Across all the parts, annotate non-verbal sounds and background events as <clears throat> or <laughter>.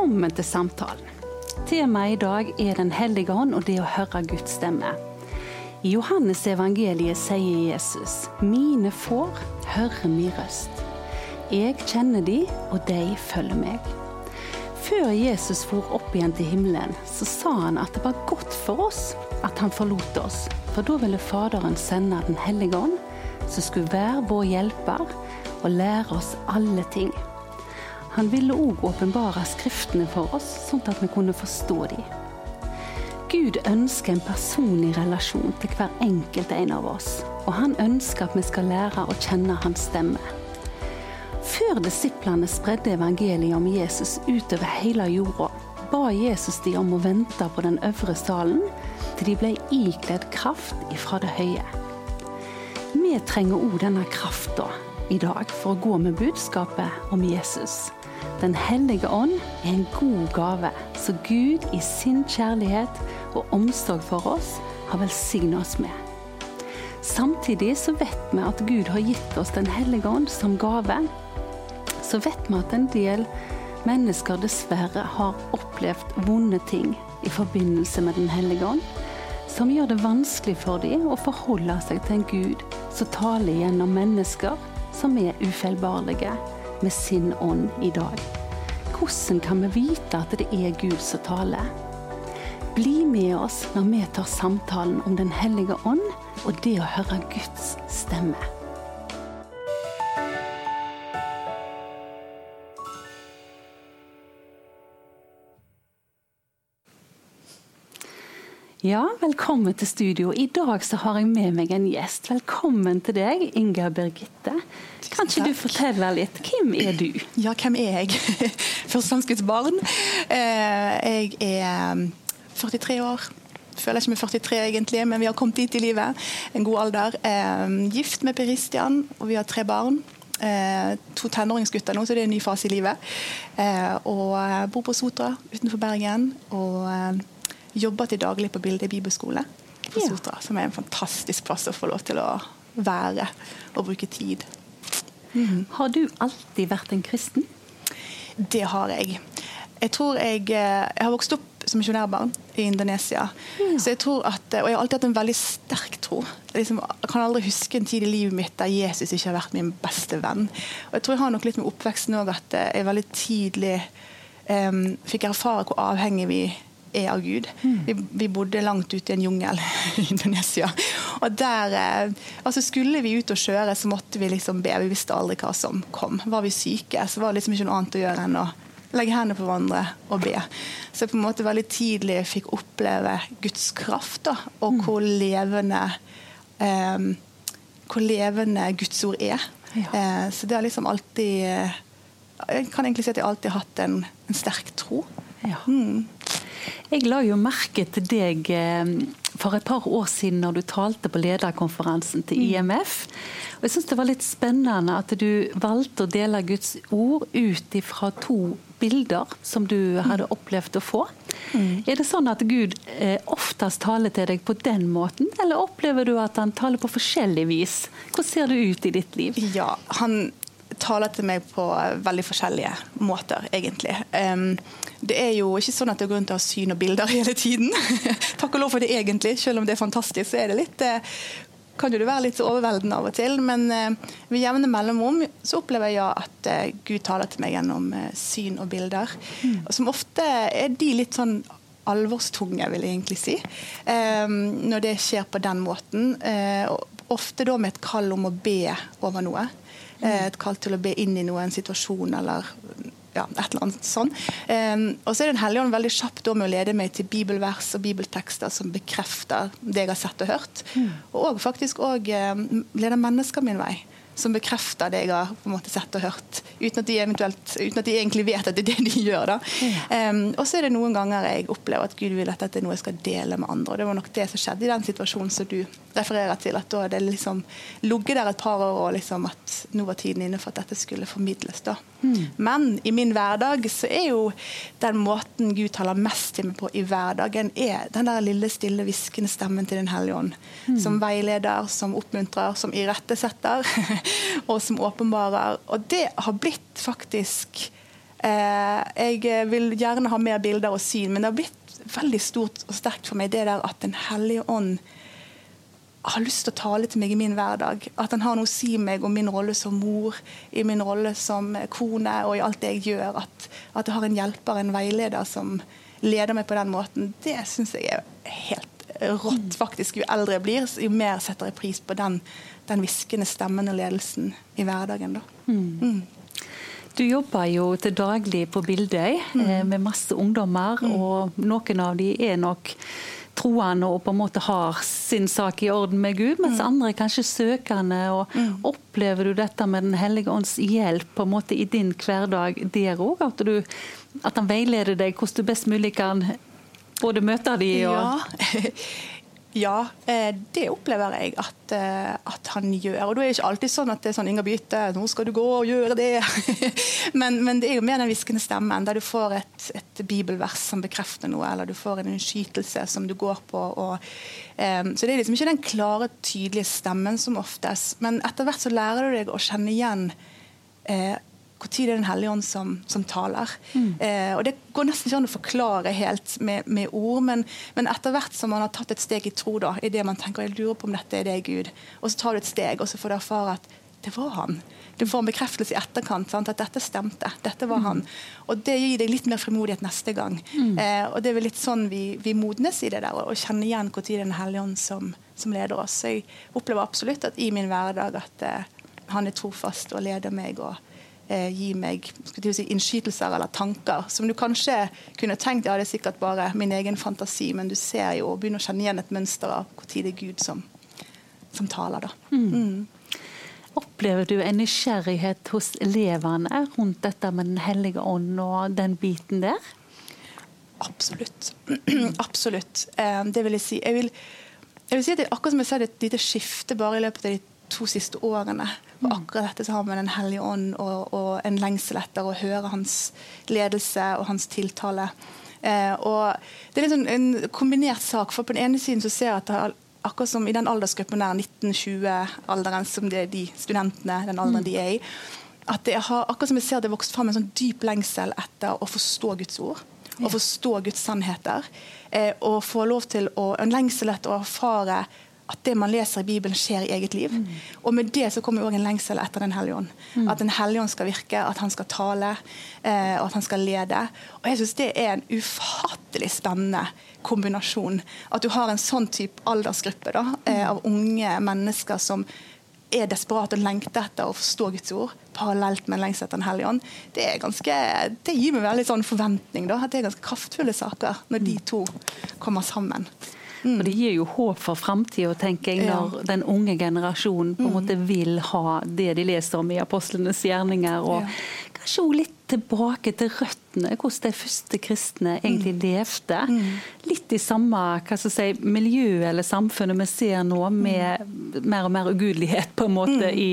Velkommen til samtalen. Temaet i dag er Den hellige ånd og det å høre Guds stemme. I Johannes evangeliet sier Jesus, 'Mine får hører min røst'. Jeg kjenner de, og de følger meg. Før Jesus for opp igjen til himmelen, så sa han at det var godt for oss at han forlot oss. For da ville Faderen sende Den hellige ånd, som skulle være vår hjelper og lære oss alle ting. Han ville òg åpenbare Skriftene for oss, sånn at vi kunne forstå dem. Gud ønsker en personlig relasjon til hver enkelt en av oss. Og han ønsker at vi skal lære å kjenne hans stemme. Før disiplene spredde evangeliet om Jesus utover hele jorda, ba Jesus de om å vente på den øvre salen til de ble ikledd kraft ifra det høye. Vi trenger òg denne krafta i dag for å gå med budskapet om Jesus. Den hellige ånd er en god gave, som Gud i sin kjærlighet og omsorg for oss har velsignet oss med. Samtidig så vet vi at Gud har gitt oss Den hellige ånd som gave. Så vet vi at en del mennesker dessverre har opplevd vonde ting i forbindelse med Den hellige ånd, som gjør det vanskelig for dem å forholde seg til en Gud som taler gjennom mennesker som er ufeilbarlige med sin ånd i dag. Hvordan kan vi vite at det er Gud som taler? Bli med oss når vi tar samtalen om Den hellige ånd og det å høre Guds stemme. Ja, velkommen til studio. I dag så har jeg med meg en gjest. Velkommen til deg, Inga Birgitte. Kan ikke du fortelle litt? Hvem er du? Ja, hvem er jeg? <laughs> Førstehandskutt barn. Eh, jeg er 43 um, år. Føler ikke meg 43 egentlig, men vi har kommet dit i livet. En god alder. Eh, gift med Per Christian, og vi har tre barn. Eh, to tenåringsgutter nå, så det er en ny fase i livet. Og bor på Sotra utenfor Bergen. og jobber til daglig på Bilde bibelskole på Sotra, som er en fantastisk plass å få lov til å være og bruke tid. Mm. Har du alltid vært en kristen? Det har jeg. Jeg tror jeg, eh, jeg har vokst opp som misjonærbarn i Indonesia. Ja. Så jeg tror at, Og jeg har alltid hatt en veldig sterk tro. Liksom, jeg kan aldri huske en tid i livet mitt der Jesus ikke har vært min beste venn. Og Jeg tror jeg har nok litt med oppveksten òg at eh, jeg veldig tidlig um, fikk erfare hvor avhengig vi er av Gud. Mm. Vi, vi, bodde langt ute i en jungel <laughs> i Indonesia. Og der, eh, altså Skulle vi ut og kjøre, så måtte vi liksom be. Vi visste aldri hva som kom. Var vi syke, så var det liksom ikke noe annet å gjøre enn å legge hendene på hverandre og be. Så jeg på en måte veldig tidlig fikk oppleve Guds kraft, da, og mm. hvor levende eh, hvor levende Guds ord er. Ja. Eh, så det har liksom alltid eh, Jeg kan egentlig si at jeg alltid har hatt en, en sterk tro. Ja. Mm. Jeg la jo merke til deg eh, for et par år siden når du talte på lederkonferansen til IMF. Og jeg synes Det var litt spennende at du valgte å dele Guds ord ut fra to bilder som du hadde opplevd å få. Mm. Er det sånn at Gud eh, oftest taler til deg på den måten, eller opplever du at han taler på forskjellig vis? Hvordan ser det ut i ditt liv? Ja, han taler til meg på veldig forskjellige måter, egentlig. Det er jo ikke sånn at det går rundt og har syn og bilder <laughs> hele tiden. Takk og lov for det egentlig, selv om det er fantastisk. så er det litt uh, kan jo det være litt overveldende av og til, men ved jevne mellomrom så opplever jeg at Gud taler til meg gjennom syn og bilder. Mm. Og som ofte er de litt sånn alvorstunge, vil jeg egentlig si. Når det skjer på den måten. ofte da med et kall om å be over noe. Eh, et kall til å be inn i noen situasjon eller ja, et eller annet sånn. Um, og så er Den hellige ånd veldig kjapp med å lede meg til bibelvers og bibeltekster som bekrefter det jeg har sett og hørt. Mm. Og faktisk òg um, leder mennesker min vei som bekrefter det jeg har på en måte sett og hørt, uten at de, uten at de egentlig vet at det er det de gjør. da. Ja. Um, og så er det noen ganger jeg opplever at Gud vil at dette er noe jeg skal dele med andre. og Det var nok det som skjedde i den situasjonen som du refererer til. At da det liksom ligget der et par år og liksom at nå var tiden inne for at dette skulle formidles. da. Mm. Men i min hverdag så er jo den måten Gud taler mest til meg på i hverdagen, er den der lille, stille, hviskende stemmen til Den hellige ånd. Mm. Som veileder, som oppmuntrer, som irettesetter. <laughs> <laughs> og som åpenbarer. Og det har blitt faktisk Eh, jeg vil gjerne ha mer bilder og syn, men det har blitt veldig stort og sterkt for meg det der at Den hellige ånd har lyst til å tale til meg i min hverdag. At han har noe å si meg om min rolle som mor, i min rolle som kone og i alt det jeg gjør. At, at jeg har en hjelper, en veileder som leder meg på den måten. Det syns jeg er helt rått, faktisk. Jo eldre jeg blir, jo mer setter jeg pris på den, den hviskende stemmen og ledelsen i hverdagen. Da. Mm. Mm. Du jobber jo til daglig på Bildøy mm. eh, med masse ungdommer, mm. og noen av de er nok troende og på en måte har sin sak i orden med Gud, mens mm. andre er kanskje søkende. og mm. Opplever du dette med Den hellige ånds hjelp på en måte i din hverdag der òg? At, at han veileder deg hvordan du best mulig kan både møte dem og Ja. <laughs> Ja, eh, det opplever jeg at, eh, at, han gjør. Og da er det ikke alltid sånn at det er sånn Inger Bytte, nå skal du gå og gjøre det. <laughs> men, men, det er jo mer den hviskende stemmen, der du får et, et, bibelvers som bekrefter noe, eller du får en innskytelse som du går på. Og, um, så det er liksom ikke den klare, tydelige stemmen som oftest. Men etter hvert så lærer du deg å kjenne igjen uh, når det er Den hellige ånd som, som taler. Mm. Eh, og Det går nesten ikke an å forklare helt med, med ord, men, men, etter hvert som man har tatt et steg i tro, da, i det man tenker jeg lurer på om dette er det Gud, og så tar du et steg, og så får du erfare at det var han. Du får en bekreftelse i etterkant sant? at dette stemte. Dette var mm. han. Og Det gir deg litt mer frimodighet neste gang. Mm. Eh, og Det er vel litt sånn vi, vi modnes i det der, å kjenne igjen når det er Den hellige ånd som, som, leder oss. Så Jeg opplever absolutt at i min hverdag at eh, han er trofast og leder meg. og eh, gi meg si, innskytelser eller tanker som du kanskje kunne tenkt ja, det er sikkert bare min egen fantasi, men du ser jo og begynner å kjenne igjen et mønster av når det er Gud som, som taler. da. Mm. Mm. Opplever du en nysgjerrighet hos elevene rundt dette med Den hellige ånd og den biten der? Absolutt. <clears throat> Absolutt. Eh, det vil jeg si. Jeg vil, jeg vil si at det, akkurat som jeg sa, det er et lite skifte bare i løpet av de to siste årene. Og mm. akkurat dette så har vi Den hellige ånd og, og, en lengsel etter å høre hans ledelse og hans tiltale. Eh, og Det er liksom en kombinert sak. for På den ene siden så ser jeg at det er akkurat som i den aldersgruppen der 1920-alderen, som det er de studentene den alderen mm. de er i, at det har, akkurat som jeg ser det vokst fram en sånn dyp lengsel etter å forstå Guds ord. Å forstå Guds sannheter. Eh, og få lov til å, en lengsel etter å erfare at det man leser i Bibelen, skjer i eget liv. Mm. Og med det så kommer òg en lengsel etter Den hellige ånd. Mm. At Den hellige ånd skal virke, at han skal tale, eh, og at han skal lede. Og jeg syns det er en ufattelig spennende kombinasjon. At du har en sånn type aldersgruppe da, eh, av unge mennesker som er desperat og lengter etter å forstå Guds ord, parallelt med en lengsel etter Den hellige ånd, det, er ganske, det gir meg veldig sånn forventning. Da, at det er ganske kraftfulle saker når de to kommer sammen. Mm. Og Det gir jo håp for framtida, tenker jeg, når den unge generasjonen på en mm. måte vil ha det de leser om i apostlenes gjerninger. og. Kanskje også litt tilbake til røttene, hvordan de første kristne egentlig mm. levde. Mm. Litt i samme si, miljø eller samfunnet vi ser nå, med mm. mer og mer ugudelighet på en måte mm. i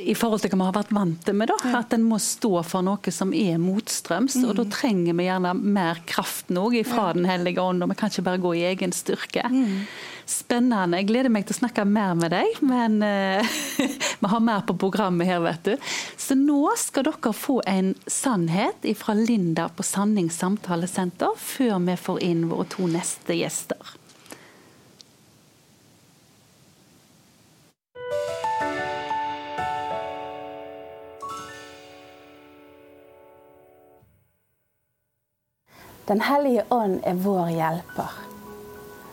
i forhold til hva vi har vært vant til med. Da. At en må stå for noe som er motstrøms. Mm. Og da trenger vi gjerne mer kraft nå fra Den hellige ånd, og vi kan ikke bare gå i egen styrke. Mm. Spennende. Jeg gleder meg til å snakke mer med deg, men uh, <laughs> vi har mer på programmet her, vet du. Så nå skal dere få en sannhet fra Linda på Sannings samtalesenter, før vi får inn våre to neste gjester. Den hellige ånd er vår hjelper.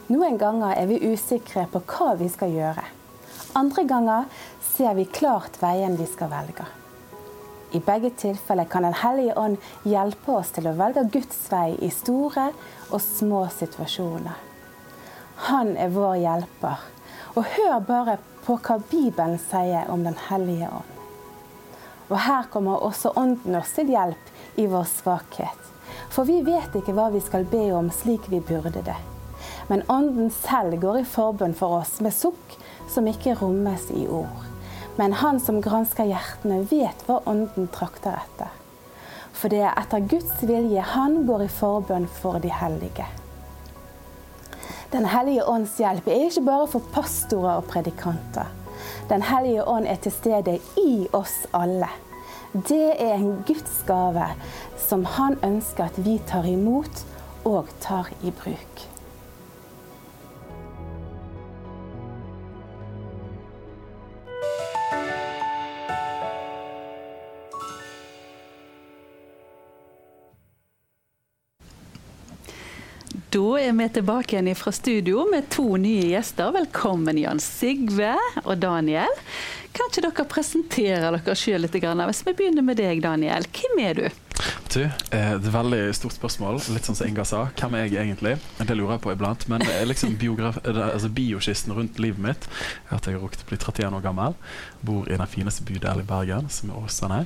Noen ganger er vi usikre på hva vi skal gjøre. Andre ganger ser vi klart veien vi skal velge. I begge tilfeller kan Den hellige ånd hjelpe oss til å velge Guds vei i store og små situasjoner. Han er vår hjelper. Og hør bare på hva Bibelen sier om Den hellige ånd. Og her kommer også Ånden oss til hjelp i vår svakhet. For vi vet ikke hva vi skal be om slik vi burde det. Men Ånden selv går i forbønn for oss med sukk som ikke rommes i ord. Men Han som gransker hjertene, vet hva Ånden trakter etter. For det er etter Guds vilje Han går i forbønn for de hellige. Den hellige ånds hjelp er ikke bare for pastorer og predikanter. Den hellige ånd er til stede i oss alle. Det er en Guds gave som han ønsker at vi tar imot og tar i bruk. Da er vi tilbake igjen fra studio med to nye gjester. Velkommen Jan Sigve og Daniel. Kan ikke dere presentere dere sjøl litt? Hvis vi begynner med deg, Daniel. Hvem er du? Du, eh, Det er et veldig stort spørsmål. Litt sånn som Inga sa. Hvem er jeg egentlig? Det lurer jeg på iblant. Men det liksom altså biokisten rundt livet mitt er at jeg har rukket å bli 31 år gammel. Bor i den fineste bydelen i Bergen, som er Åsane.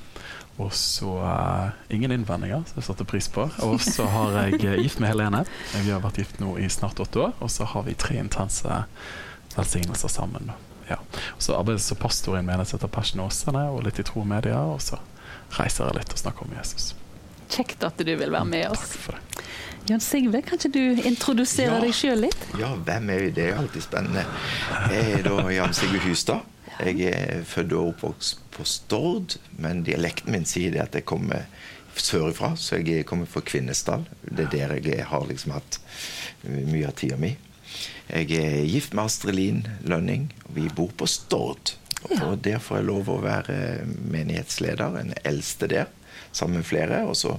Og så uh, ingen innvendinger, som jeg satte pris på. Og så har jeg gift med Helene. Vi har vært gift nå i snart åtte år. Og så har vi tre intense velsignelser sammen. Ja. Og så arbeider jeg som pastor i en menighet som heter Passion Åsane, og litt i tro og media. Og så reiser jeg litt og snakker om Jesus. Kjekt at du vil være med oss. Takk for det. Jan Sigve, kan ikke du introdusere Ja. deg sjøl litt? Ja, hvem er vi? Det er jo alltid spennende. Jeg er da Jan Sigve Hustad. Jeg er født og oppvokst på Stord, men dialekten min sier det at jeg kommer sørifra, så jeg kommer fra Kvinesdal. Det er der jeg har liksom hatt mye av tida mi. Jeg er gift med Astrid Lien Lønning, og vi bor på Stord. Og der får jeg lov å være menighetsleder, den eldste der, sammen med flere. Og så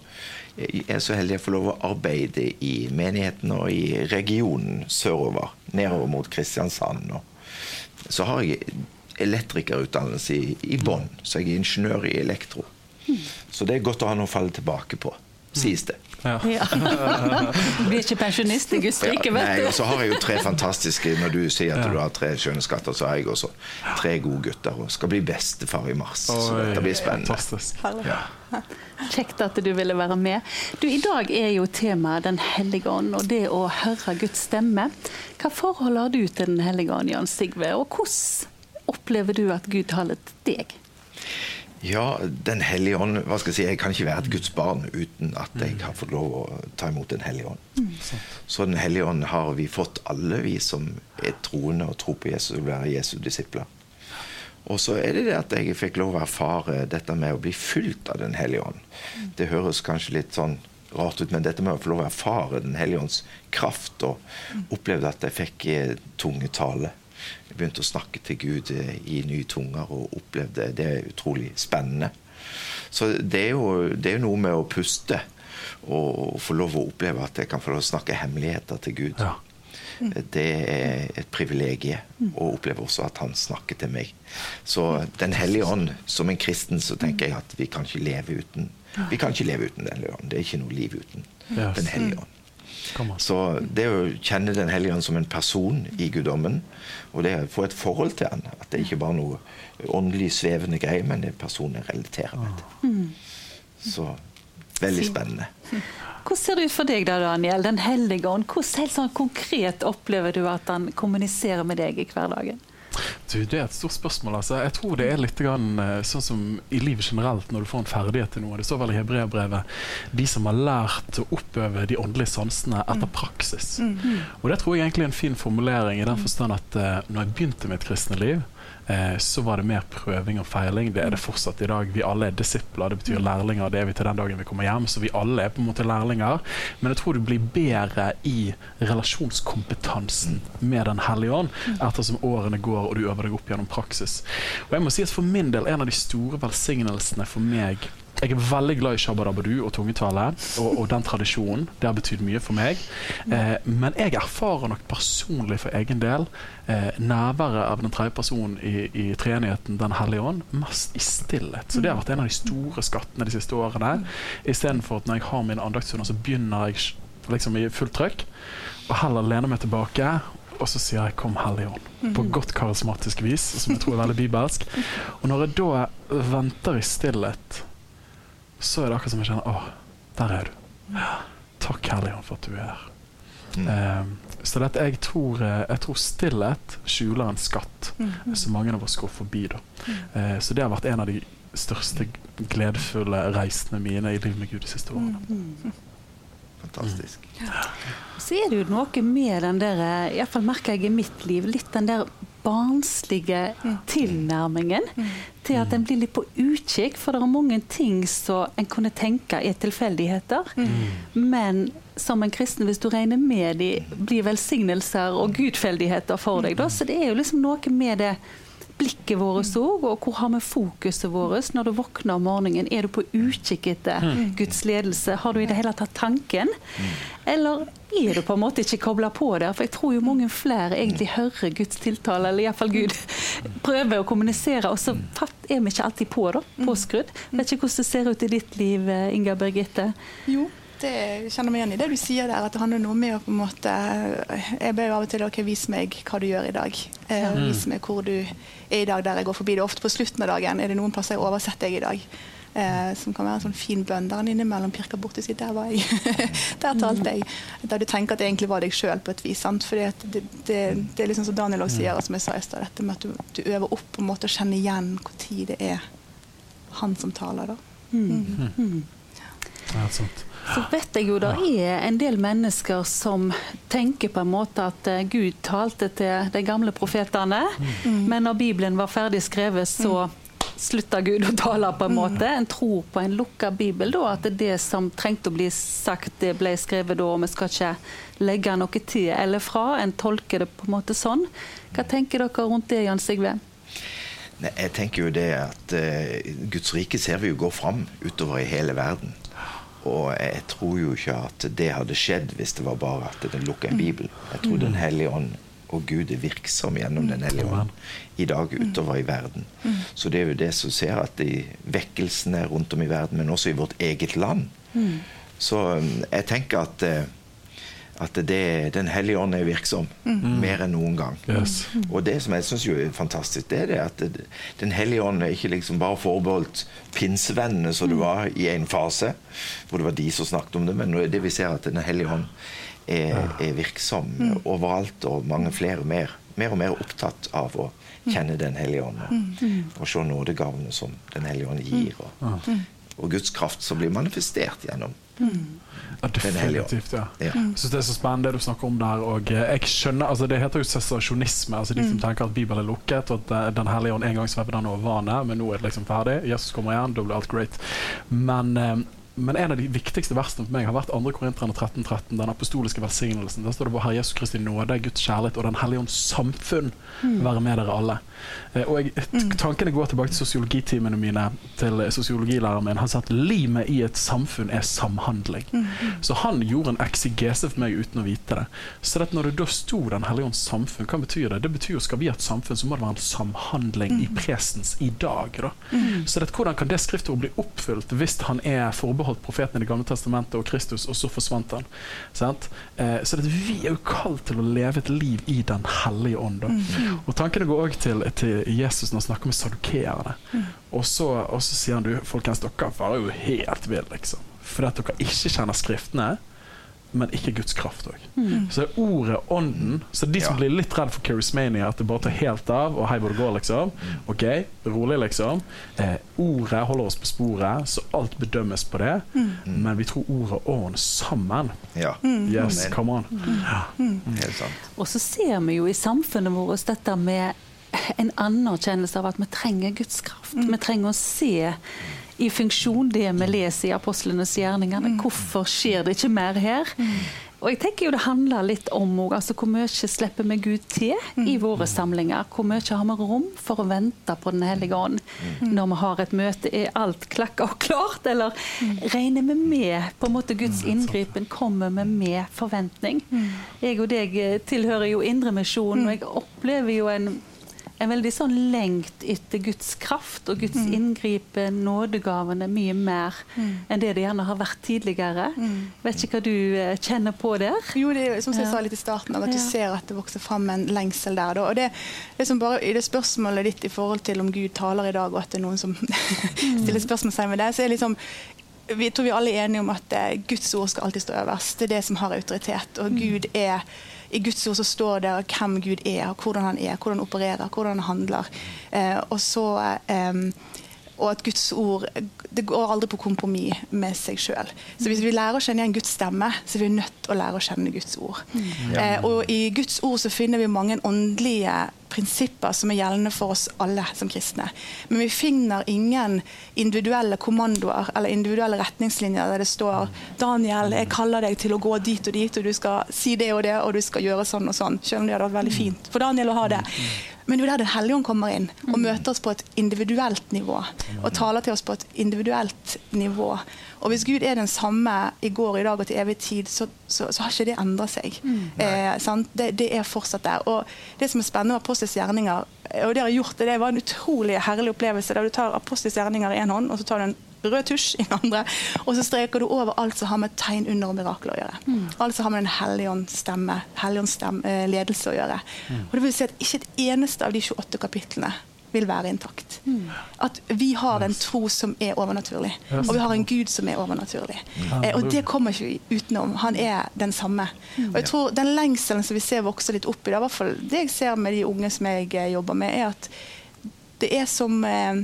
er jeg så heldig å få lov å arbeide i menigheten og i regionen sørover, nedover mot Kristiansand. Og så har jeg elektrikerutdannelse i, i bånn, så jeg er ingeniør i elektro. Så det er godt å ha noe å falle tilbake på, sies det. Ja. <laughs> Blir ikke pensjonist i Guds rike, du? nei, og så har jeg jo tre fantastiske Når du sier at du har tre skjønne skatter, så har jeg også tre gode gutter og skal bli bestefar i mars. Så dette blir spennende. Ja. Kjekt at du ville være med. Du, I dag er jo temaet Den hellige ånd og det å høre Guds stemme. Hva forhold har du til Den hellige ånd, Jan Sigve, og hvordan opplever du at Gud taler til deg? Ja, Den hellige ånd hva skal Jeg si, jeg kan ikke være et Guds barn uten at jeg har fått lov å ta imot Den hellige ånd. Så Den hellige ånd har vi fått alle, vi som er troende og tror på Jesus og være Jesu disipler. Og så er det det at jeg fikk lov å erfare dette med å bli fylt av Den hellige ånd. Det høres kanskje litt sånn rart ut, men dette med å få lov å erfare Den hellige ånds kraft, og opplevde at jeg fikk tunge tungetale. Begynte å snakke til Gud eh, i nye tunger og opplevde det er utrolig spennende. Så det er jo det er noe med å puste og få lov å oppleve at jeg kan få lov å snakke hemmeligheter til Gud. Ja. Det er et privilegium å oppleve også at han snakker til meg. Så Den hellige ånd, som en kristen, så tenker jeg at vi kan ikke leve uten Vi kan ikke leve uten Den hellige ånd. Det er ikke noe liv uten Yes. Den hellige ånd. Så det å kjenne Den hellige ånd som en person i guddommen, og det å få et forhold til han, at det ikke bare er noe åndelig svevende greier, men det er personen jeg relaterer meg til. Så veldig spennende. Hvordan ser det ut for deg da, Daniel? Den hellige ånd. Hvordan helt sånn konkret opplever du at han kommuniserer med deg i hverdagen? Du, det er et stort spørsmål. Altså. Jeg tror det er litt grann, eh, sånn som i livet generelt, når du får en ferdighet til noe. Det står vel i hebreerbrevet de som har lært å oppøve de åndelige sansene etter praksis. Og det tror jeg egentlig er en fin formulering i den forstand at uh, når jeg begynte mitt kristne liv, eh, så var det mer prøving og feiling. Det er det fortsatt i dag. Vi alle er disipler, det betyr lærlinger. Det er vi til den dagen vi kommer hjem, så vi alle er på en måte lærlinger. Men jeg tror du blir bedre i relasjonskompetansen med Den hellige ånd ettersom årene går og du øver deg opp gjennom praksis. Og jeg må si at For min del, en av de store velsignelsene for meg jeg er veldig glad i shabadabadu og tungetale og, og den tradisjonen. Det har betydd mye for meg. Eh, men jeg erfarer nok personlig for egen del eh, nærværet av den tredje personen i, i treenigheten, Den hellige ånd, mest i stillhet. Så det har vært en av de store skattene de siste årene. Istedenfor at når jeg har mine andaktsstunder, så begynner jeg liksom i fullt trøkk, og heller lene meg tilbake. Og så sier jeg 'Kom, Hellige Ånd', på godt karismatisk vis, som jeg tror er veldig bibelsk. Og når jeg da venter i stillhet, så er det akkurat som jeg kjenner 'Å, der er du'. Takk, Hellige Ånd, for at du er her. Eh, så dette, jeg, tror, eh, jeg tror stillhet skjuler en skatt som mange av oss går forbi. Da. Eh, så det har vært en av de største gledefulle reisene mine i livet med Gud de siste årene. Fantastisk. Så er det jo noe med den der, iallfall merker jeg i mitt liv, litt den der barnslige tilnærmingen til at en blir litt på utkikk, for det er mange ting som en kunne tenke er tilfeldigheter. Men som en kristen, hvis du regner med de, blir velsignelser og gudfeldigheter for deg. Da. Så det er jo liksom noe med det blikket vårt òg, og hvor har vi fokuset vårt når du våkner om morgenen? Er du på utkikk etter Guds ledelse? Har du i det hele tatt tanken? Eller er du på en måte ikke kobla på der? For jeg tror jo mange flere egentlig hører Guds tiltale, eller iallfall Gud prøver å kommunisere, og så er vi ikke alltid på, da. Påskrudd. Vet ikke hvordan det ser ut i ditt liv, Inga Birgitte? Jo, det kjenner meg igjen i det du sier der, at det handler noe med å på en måte Jeg ber jo av og til ok, vis meg hva du gjør i dag. Eh, Mm. vis meg hvor du er i dag der jeg går forbi. Det er ofte på slutten av dagen. Er det noen plasser jeg oversetter deg i dag? Eh, som kan være en sånn fin bønn der han innimellom pirker bort og sier Der var jeg. <laughs> der talte jeg. Der du tenker at det egentlig var deg sjøl på et vis. sant? For at det, det, det er liksom som Daniel også sier, og som jeg sa i stad, dette med at du, du øver opp på en måte å kjenne igjen hvor tid det er han som taler. da. Ja, sant. Så vet jeg jo det er en del mennesker som tenker på en måte at eh, Gud talte til de gamle profetene, men når Bibelen var ferdig skrevet, så slutta Gud å tale på en måte. En tror på en lukka bibel, da, at det som trengte å bli sagt, det ble skrevet da, og vi skal ikke legge noe til eller fra. En tolker det på en måte sånn. Hva tenker dere rundt det, Jan Sigve? Nei, jeg tenker jo det at uh, Guds rike ser vi jo gå fram utover i hele verden. Og jeg tror jo ikke at det hadde skjedd hvis det var bare at den lukka en bibel. Jeg tror Den hellige ånd og Gud er virksom gjennom Den hellige ånd i dag utover i verden. Så det er jo det som ser at i vekkelsene rundt om i verden, men også i vårt eget land. Så um, jeg tenker at eh, at det, Den hellige ånd er virksom mer enn noen gang. Yes. Og det som jeg syns er fantastisk, det er det at det, Den hellige ånd er ikke liksom bare forbeholdt pinsevennene som det var i en fase, hvor det var de som snakket om det, men det vi ser at Den hellige ånd er, er virksom overalt, og mange flere mer, mer og mer opptatt av å kjenne Den hellige ånd og, og se nådegavene som Den hellige ånd gir, og, og Guds kraft som blir manifestert gjennom Ja, hellige ånd. definitivt. ja. Ja. Jeg syns Det er så spennende det du snakker om der. Og eh, jeg skjønner, altså Det heter jo sensasjonisme. altså De som tenker at Bibelen er lukket, og at eh, Den hellige ånd en gang svevde den over vannet, men nå er det liksom ferdig. Jesus kommer igjen, da blir alt great. Men, eh, men en av de viktigste versene for meg har vært 2. Korinterne 13, 13, den apostoliske velsignelsen. Der står det på Herre Jesus Kristi nåde, Guds kjærlighet og Den hellige ånds samfunn være med dere alle. Eh, Og jeg, Tankene går tilbake til sosiologitimene mine til sosiologilæreren min. Han sa at limet i et samfunn er samhandling. Så han gjorde en eksigese for meg uten å vite det. Så det når det da sto Den hellige ånds samfunn, hva betyr det? Det betyr jo skal vi ha et samfunn, så må det være en samhandling i presens i dag. Da. Så det hvordan kan det skriftordet bli oppfylt hvis han er forbeholdt profeten i Det gamle testamentet og Kristus, og så forsvant han? Sant? Eh, så det vi er jo kalt til å leve et liv i Den hellige ånd. Da. Og tankene går òg til, til Jesus når han snakker med sadukeerne. Og, så, og så sier han du, folkens, dere var jo helt vill, liksom. Fordi at dere ikke kjenner Skriftene, men ikke Guds kraft òg. Så det er ordet, ånden Så de som Ja. blir litt redd for charismania, at det bare tar helt av, og hei hvor det går, liksom. OK, rolig, liksom. Eh, ordet holder oss på sporet, så alt bedømmes på det. Men vi tror ordet og ånd sammen. Ja. Yes, Amen. come on. Ja. Helt sant. Og så ser vi jo i samfunnet vårt dette med en anerkjennelse av at vi trenger Guds kraft. Vi trenger å se i funksjon det vi leser i apostlenes gjerninger. Hvorfor skjer det ikke mer her? Og jeg tenker jo Det handler litt om altså, hvor mye slipper vi Gud til i våre samlinger. Hvor mye har vi rom for å vente på Den hellige ånd når vi har et møte? Er alt klakka og klart, eller regner vi med på en måte Guds inngripen? Kommer vi med forventning? Jeg og deg eh, tilhører jo Indremisjonen, og jeg opplever jo en en veldig sånn lengt etter Guds kraft og Guds inngripen, nådegavene, mye mer enn det det gjerne har vært tidligere. Vet ikke hva du eh, kjenner på der? Jo, det er som jeg Ja. sa litt i starten, at du Ja. ser at det vokser fram en lengsel der. Da. Og det, det som bare, I det spørsmålet ditt i forhold til om Gud taler i dag, og at det er noen som <laughs> stiller spørsmålstegn ved det, så er liksom vi tror vi alle er enige om at eh, Guds ord skal alltid stå øverst. Det er det som har autoritet. Og Gud er, I Guds ord så står det hvem Gud er, hvordan han er, hvordan han opererer, hvordan han handler. Eh, og så eh, og at Guds ord det går aldri på kompromiss med seg sjøl. Så hvis vi lærer å kjenne igjen Guds stemme, så er vi nødt til å lære å kjenne Guds ord. Eh, og i Guds ord så finner vi mange åndelige prinsipper som er gjeldende for oss alle som kristne. Men vi finner ingen individuelle kommandoer eller individuelle retningslinjer der det står Daniel, jeg kaller deg til å gå dit og dit, og du skal si det og det, og du skal gjøre sånn og sånn. Selv om det hadde vært veldig fint for Daniel å ha det. Men det er jo der Den hellige ånd kommer inn og møter oss på et individuelt nivå. Og taler til oss på et individuelt nivå. Og hvis Gud er den samme i går, i dag og til evig tid, så, så, så har ikke det endra seg. Eh, sant? det, det er fortsatt der. Og det som er spennende med Apostels gjerninger, og det har gjort det, det var en utrolig herlig opplevelse der du tar Apostels gjerninger i én hånd, og så tar du en rød tusj i den andre, og så streker du over alt som har med tegn, under og mirakler å gjøre. Alt som har med Den hellige ånds stemme, hellige ånds eh, ledelse å gjøre. Og det vil si at Ikke et eneste av de 28 kapitlene vil være intakt. At vi har en tro som er overnaturlig, og vi har en Gud som er overnaturlig. Eh, og det kommer ikke utenom. Han er den samme. Og jeg tror Den lengselen som vi ser vokse litt opp i det, i hvert fall det jeg ser med de unge som jeg eh, jobber med, er at det er som eh,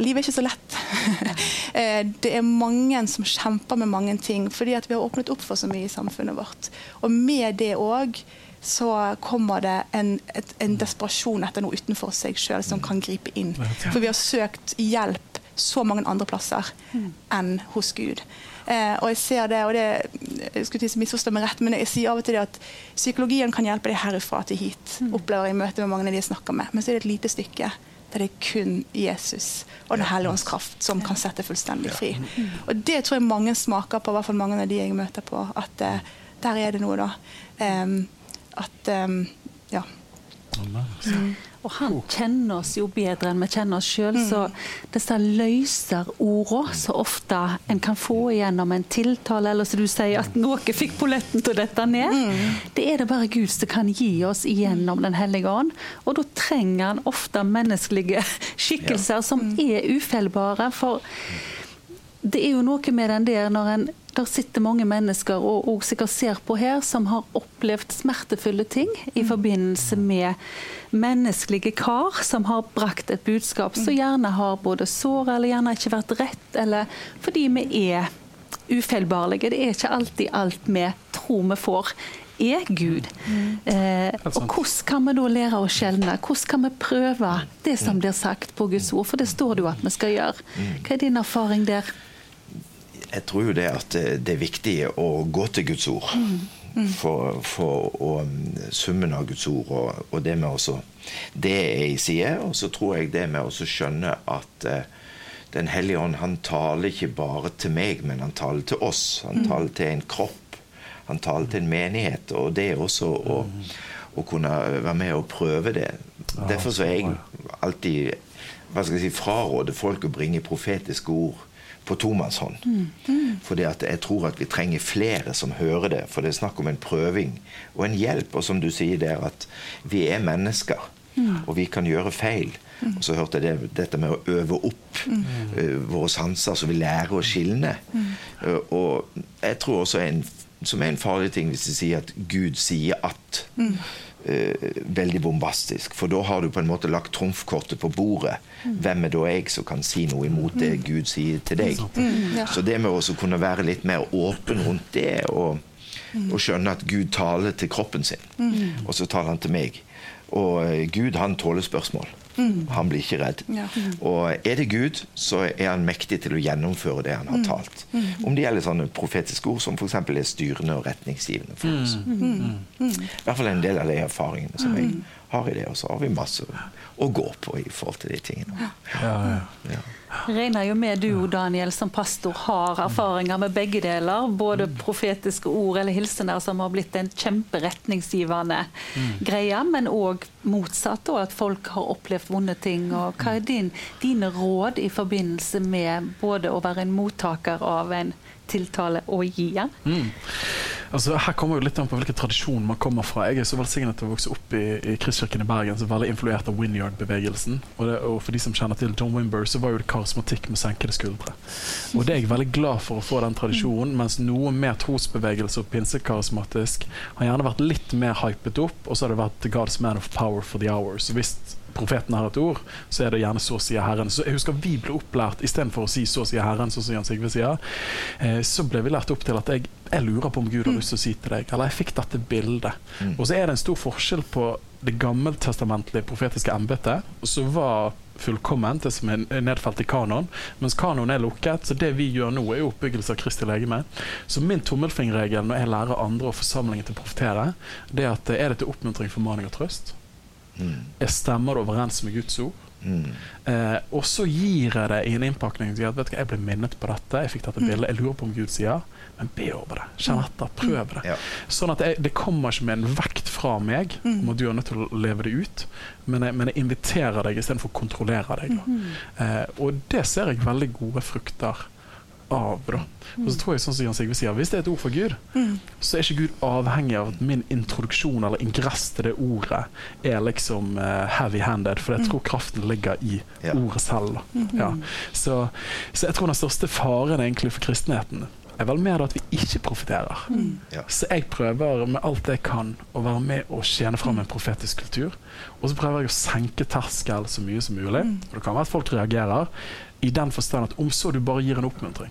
Livet er ikke så lett. <laughs> Eh, det er mange som kjemper med mange ting, fordi at vi har åpnet opp for så mye i samfunnet vårt. Og med det òg så kommer det en, et, en desperasjon etter noe utenfor seg sjøl som kan gripe inn. For vi har søkt hjelp så mange andre plasser enn hos Gud. Eh, og jeg ser det, og det jeg skulle ikke misforstå meg rett, men jeg sier av og til det at psykologien kan hjelpe deg herifra til hit. Opplever jeg i møte med mange av de jeg snakker med. Men så er det et lite stykke der det er kun Jesus og Den hellige ånds kraft som kan sette fullstendig fri. Og det tror jeg mange smaker på, i hvert fall mange av de jeg møter på, at eh, der er det noe, da. Em, at um, ja. Og han kjenner oss jo bedre enn vi kjenner oss sjøl, så disse løserordene så ofte en kan få igjennom en tiltale, eller som du sier, at noe fikk polletten til å dette ned, det er det bare Gud som kan gi oss igjennom Den hellige ånd. Og da trenger han ofte menneskelige skikkelser som er ufeilbare. for det er jo noe med den der når en der sitter mange mennesker og, og sikkert ser på her som har opplevd smertefulle ting i forbindelse med menneskelige kar som har brakt et budskap som gjerne har både sår eller gjerne ikke vært rett, eller fordi vi er ufeilbarlige. Det er ikke alltid alt vi tror vi får er Gud. Eh, og hvordan kan vi da lære å skjelne? Hvordan kan vi prøve det som blir sagt på Guds ord? For det står det jo at vi skal gjøre. Hva er din erfaring der? Jeg tror jo det at det er viktig å gå til Guds ord. For, for å, summen av Guds ord og, og det med også Det er i side. Og så tror jeg det med å skjønne at eh, Den hellige ånd han taler ikke bare til meg, men han taler til oss. Han taler til en kropp. Han taler til en menighet. Og det er også å, å kunne være med og prøve det. Derfor så er jeg alltid hva skal jeg si, fraråder folk å bringe profetiske ord på tomannshånd. Fordi at jeg tror at vi trenger flere som hører det. For det er snakk om en prøving og en hjelp. Og som du sier der, at vi er mennesker. Og vi kan gjøre feil. Og så hørte jeg det, dette med å øve opp uh, våre sanser, så vi lærer å skilne. Uh, og jeg tror også en, som er en farlig ting hvis de sier at Gud sier at. Eh, veldig bombastisk. For da har du på en måte lagt trumfkortet på bordet. Hvem er da jeg som kan si noe imot det Gud sier til deg? Så det med å kunne være litt mer åpen rundt det, og, og skjønne at Gud taler til kroppen sin, og så taler han til meg. Og eh, Gud, han tåler spørsmål. Han blir ikke redd. Ja. Og er det Gud, så er han mektig til å gjennomføre det han har talt. Om det gjelder sånne profetiske ord som f.eks. er styrende og retningsgivende for oss. I hvert fall en del av de erfaringene som jeg har i det. Og så har vi masse å gå på i forhold til de tingene. Ja, ja. Ja. Regner jo med du, Daniel, som pastor har erfaringer med begge deler. Både profetiske ord eller hilsener som har blitt en kjemperetningsgivende greie, men òg motsatt, og at folk har opplevd vonde ting. Og hva er din, dine råd i forbindelse med både å være en mottaker av en tiltale å gi? Mm. Altså, her kommer jo litt an på hvilken tradisjon man kommer fra. Jeg er så velsignet til å vokse opp i, i Kristkirken i Bergen, som er veldig influert av Winyard-bevegelsen. Og, og for de som kjenner til John Wimber, så var jo det karismatikk med senkede skuldre. Og det er jeg veldig glad for å få den tradisjonen, mens noe mer trosbevegelse og pinsekarismatisk har gjerne vært litt mer hypet opp, og så har det vært The God's Man of Power for the Hour. Så hvis profeten har et ord, så er det gjerne 'så sier Herren'. Så jeg husker vi ble opplært istedenfor å si 'så sier Herren', sånn som Jan Sigve sier, eh, så ble vi lært opp til at jeg, jeg lurer på om Gud har lyst til å si til deg, eller jeg fikk dette bildet. Mm. Og så er det en stor forskjell på det gammeltestamentlige profetiske embetet, som var fullkomment, det som er nedfelt i kanon, mens kanon er lukket. Så det vi gjør nå, er oppbyggelse av Kristi legeme. Så min tommelfingerregel når jeg lærer andre og forsamlingen til å profetere, det er at er det til oppmuntring, formaning og trøst? Mm. Jeg stemmer overens med Guds ord? Mm. Eh, og så gir jeg det i en innpakning. Sier at, vet du, jeg ble minnet på dette, jeg fikk dette bildet, jeg lurer på om Gud sier men be over det. Kjenn etter. Prøv det. Ja. Sånn at jeg, Det kommer ikke med en vekt fra meg om at du er nødt til å leve det ut, men jeg, men jeg inviterer deg istedenfor å kontrollere deg. Da. Eh, og det ser jeg veldig gode frukter av. Og så tror jeg sånn som Jan Sigve sier, Hvis det er et ord for Gud, så er ikke Gud avhengig av at min introduksjon eller ingress til det ordet er liksom uh, heavy-handed, for jeg tror kraften ligger i Ja. ordet selv. Da. Ja. Så, så jeg tror den største faren egentlig for kristenheten er vel mer at vi ikke profeterer. Ja. Så jeg prøver med alt jeg kan å være med og tjene fram en profetisk kultur. Og så prøver jeg å senke terskel så mye som mulig. Og det kan være at folk reagerer i den forstand at om så du bare gir en oppmuntring.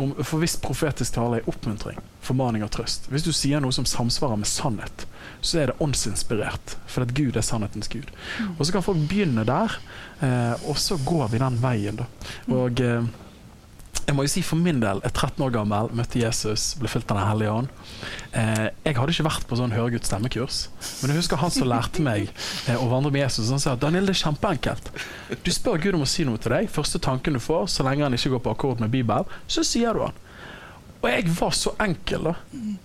Om, for hvis profetisk tale er oppmuntring, formaning og trøst Hvis du sier noe som samsvarer med sannhet, så er det åndsinspirert. For at Gud er sannhetens Gud. Og så kan folk begynne der, eh, og så går vi den veien, da. Og eh, jeg må jo si for min del, jeg er 13 år gammel, møtte Jesus, ble fylt av Den hellige ånd. Eh, jeg hadde ikke vært på sånn høre Guds stemmekurs, men jeg husker han som lærte meg eh, å vandre med Jesus. Han sa Daniel, det er kjempeenkelt. Du spør Gud om å si noe til deg. Første tanken du får, så lenge han ikke går på akkord med Bibelen, så sier du han. Og jeg var så enkel, da.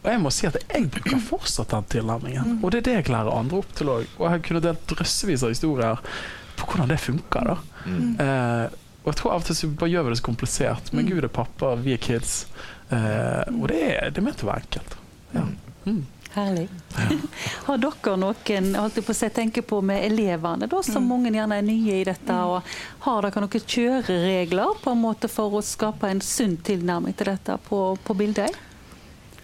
Og jeg må si at jeg bruker fortsatt den tilnærmingen. Og det er det jeg lærer andre opp til òg. Og jeg kunne delt drøssevis av historier på hvordan det funker. da. Eh, og jeg tror av og til så bare gjør vi det så komplisert. Men Gud er pappa, vi er kids. Eh, og det er, det er ment å være enkelt. Ja. Mm. Herlig. <laughs> Har dere noen holdt på å si, tenke på med elevene, da, som mange gjerne er nye i dette? og Har dere noen kjøreregler på en måte for å skape en sunn tilnærming til dette på, på bildet?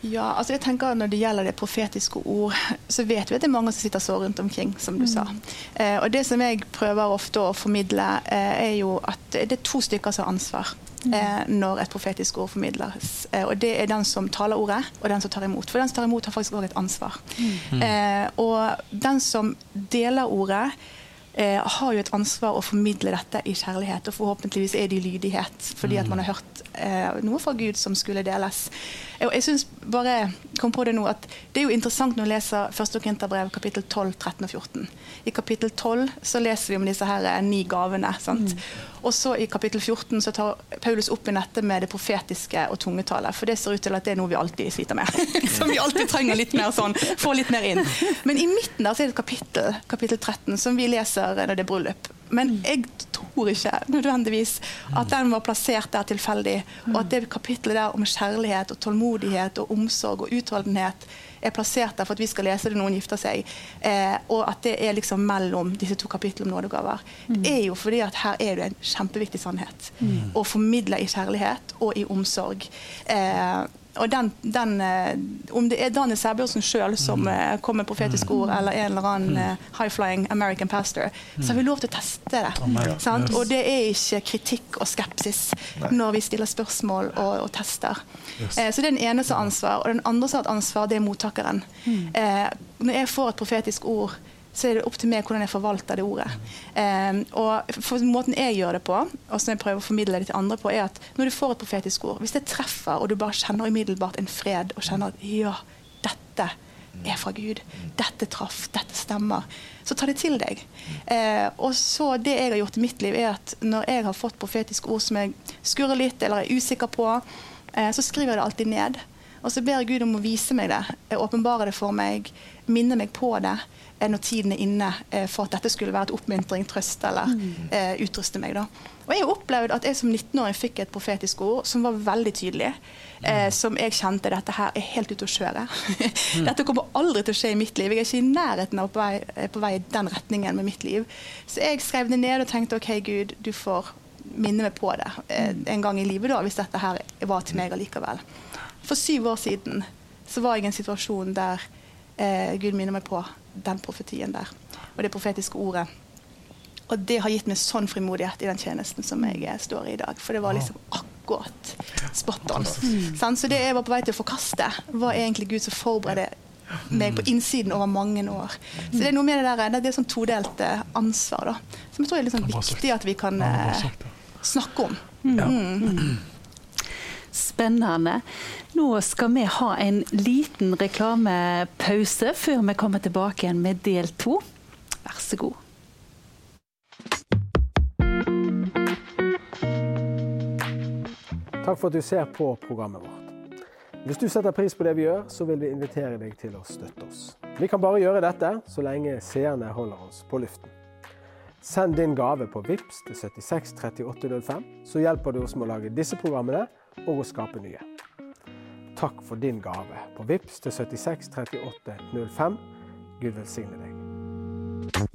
Ja, altså jeg tenker at Når det gjelder det profetiske ord, så vet vi at det er mange som sitter så rundt omkring, som du sa. Eh, og Det som jeg prøver ofte å formidle, eh, er jo at det er to stykker som har ansvar eh, når et profetisk ord formidles. Eh, og Det er den som taler ordet, og den som tar imot. For den som tar imot, har faktisk også et ansvar. Eh, og den som deler ordet, eh, har jo et ansvar å formidle dette i kjærlighet, og forhåpentligvis er det i lydighet, fordi at man har hørt eh, noe fra Gud som skulle deles. Eh, Og jeg synes bare, kom på Det nå, at det er jo interessant når du leser 1. Korinterbrev kapittel 12, 13 og 14. I kapittel 12 så leser vi om disse her eh, ni gavene. sant? Og så i kapittel 14 så tar Paulus opp i dette med det profetiske og tungetallet. For det ser ut til at det er noe vi alltid sliter med. <laughs> Som vi alltid trenger litt mer sånn, få litt mer inn. Men i midten der så er det et kapittel, kapittel 13, som vi leser når det er bryllup. Men jeg tror ikke nødvendigvis at den var plassert der tilfeldig. Og at det kapittelet der om kjærlighet og tålmodighet og omsorg og utholdenhet er plassert der for at vi skal lese det når noen gifter seg. Eh, og at det er liksom mellom disse to kapitlene om nådegaver. Det er jo fordi at her er det en kjempeviktig sannhet. Å formidle i kjærlighet og i omsorg. Eh, og den, den, eh, Om det er Daniel Sæbjørnsen sjøl som kommer kom med profetiske ord, eller en eller annen eh, high-flying American pastor, så har vi lov til å teste det. Sant? Og det er ikke kritikk og skepsis når vi stiller spørsmål og, og tester. Eh, så det er den ene som har ansvar, og den andre som har ansvar, det er mottakeren. Eh, når jeg får et profetisk ord, så er det opp til meg hvordan jeg forvalter det ordet. Eh, og for Måten jeg gjør det på, og som jeg prøver å formidle det til andre på, er at når du får et profetisk ord, hvis det treffer, og du bare kjenner umiddelbart en fred, og kjenner at ja, dette er fra Gud, dette traff, dette stemmer, så ta det til deg. Eh, og så Det jeg har gjort i mitt liv, er at når jeg har fått profetiske ord som jeg skurrer litt eller er usikker på, eh, så skriver jeg det alltid ned. Og så ber jeg Gud om å vise meg det, åpenbare det for meg, minne meg på det når tiden er inne eh, for at dette skulle være et oppmuntring, trøst eller eh, utruste meg. da. Og Jeg har opplevd at jeg som 19-åring fikk et profetisk ord som var veldig tydelig. Eh, som jeg kjente dette her er helt ute å kjøre. <laughs> dette kommer aldri til å skje i mitt liv. Jeg er ikke i nærheten av på vei, eh, på vei i den retningen med mitt liv. Så jeg skrev det ned og tenkte OK, Gud, du får minne meg på det eh, en gang i livet da, hvis dette her var til meg allikevel. For syv år siden så var jeg i en situasjon der eh, Gud minner meg på den profetien der. Og det profetiske ordet Og det har gitt meg sånn frimodighet i den tjenesten som jeg står i i dag. For det var liksom akkurat spot on. Mm. Så det jeg var på vei til å forkaste, var egentlig Gud som forberedte meg på innsiden over mange år. Så det er noe med det der, det er sånn todelt eh, ansvar, da. Som jeg tror er litt sånn viktig at vi kan eh, snakke om. Ja. Spennende. Nå skal vi ha en liten reklamepause før vi kommer tilbake igjen med del to. Vær så god. Takk for at du ser på programmet vårt. Hvis du setter pris på det vi gjør, så vil vi invitere deg til å støtte oss. Vi kan bare gjøre dette så lenge seerne holder oss på luften. Send din gave på VIPS til 76 3805, så hjelper du oss med å lage disse programmene og å skape nye. Takk for din gave på VIPS til 76 3805. Gud velsigne deg.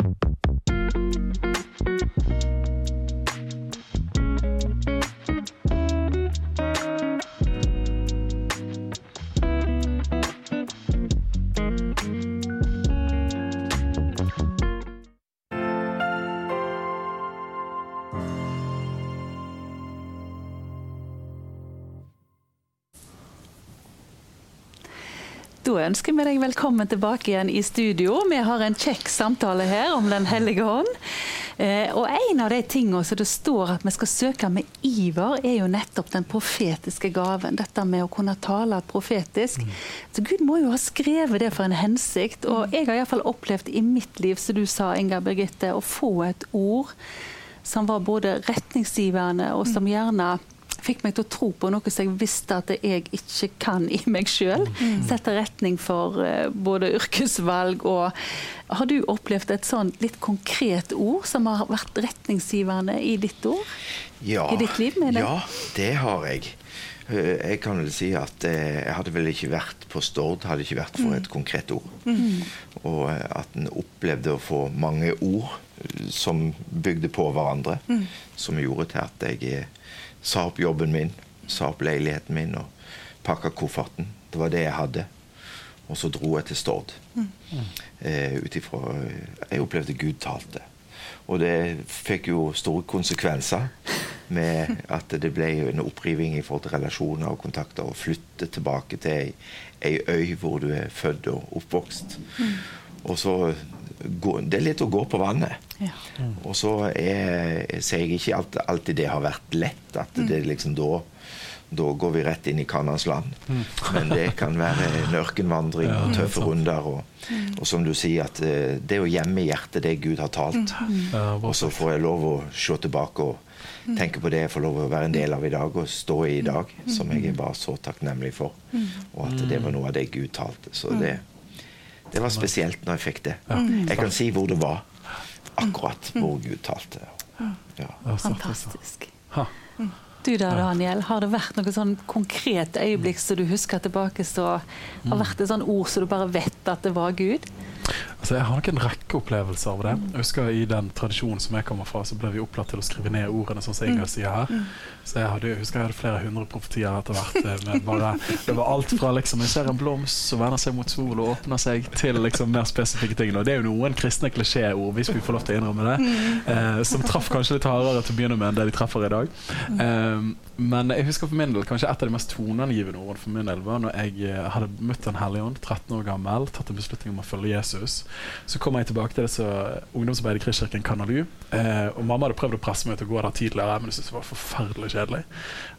Da ønsker vi deg velkommen tilbake igjen i studio. Vi har en kjekk samtale her om Den hellige hånd. Eh, og en av de tingene som det står at vi skal søke med iver, er jo nettopp den profetiske gaven. Dette med å kunne tale profetisk. Så Gud må jo ha skrevet det for en hensikt. Og jeg har iallfall opplevd i mitt liv, som du sa, Inga Birgitte, å få et ord som var både retningsgivende, og som gjerne fikk meg til å tro på noe som jeg visste at jeg ikke kan i meg sjøl. Sette retning for eh, både yrkesvalg og Har du opplevd et sånn litt konkret ord som har vært retningsgivende i ditt ord? Ja, I ditt liv, mener jeg? Ja, det har jeg. Eh, Jeg kan vel si at eh, jeg hadde vel ikke vært på Stord hadde ikke vært for Mm. et konkret ord. Og eh, at en opplevde å få mange ord som bygde på hverandre. Mm. Som gjorde til at jeg sa opp jobben min, sa opp leiligheten min og pakka kofferten. Det var det jeg hadde. Og så dro jeg til Stord. Mm. Eh, ut Jeg opplevde Gud talte. Og det fikk jo store konsekvenser med at det ble en oppriving i forhold til relasjoner og kontakter. Å flytte tilbake til ei, ei øy hvor du er født og oppvokst. Og så Det er litt å gå på vannet. Ja. Og så er, sier jeg ikke alt, alltid det har vært lett. At det liksom da da går vi rett inn i Kanans land. Men det kan være en ørkenvandring og tøffe runder. Og, og som du sier, at eh, det å gjemme i hjertet det Gud har talt. Ja, Og så får jeg lov å se tilbake og tenke på det jeg får lov å være en del av i dag, og stå i i dag, som jeg er bare så takknemlig for. Og at det var noe av det Gud talte. Så det, det var spesielt når jeg fikk det. Jeg kan si hvor det var. Akkurat hvor Gud talte. Ja. Fantastisk. Du da, Daniel, har det vært noe sånn konkret øyeblikk som du husker tilbake så har vært et sånn ord som du bare vet at det var Gud? Altså, jeg har nok en rekke opplevelser av det. Jeg husker I den tradisjonen som jeg kommer fra, så ble vi opplært til å skrive ned ordene, sånn som Inger sier her. Så jeg, hadde, jeg husker jeg hadde flere hundre profetier etter hvert. eh, Med bare, det var alt fra liksom, jeg ser en blomst som vender seg mot sol og åpner seg, til liksom, mer spesifikke ting. Og det er jo noen kristne klisjéord, hvis vi får lov til å innrømme det, eh, som traff kanskje litt hardere til å begynne med enn det de treffer i dag. Eh, men jeg husker for min del kanskje et av de mest toneangivende ordene for min del var når jeg eh, hadde møtt Den hellige ånd, 13 år gammel, tatt en beslutning om å følge Jesus. Så kom jeg tilbake til det ungdomsarbeidet i Kristkirken Kanalu. Eh, og mamma hadde prøvd å presse meg til å gå der tidligere, men jeg syntes det var forferdelig kjedelig.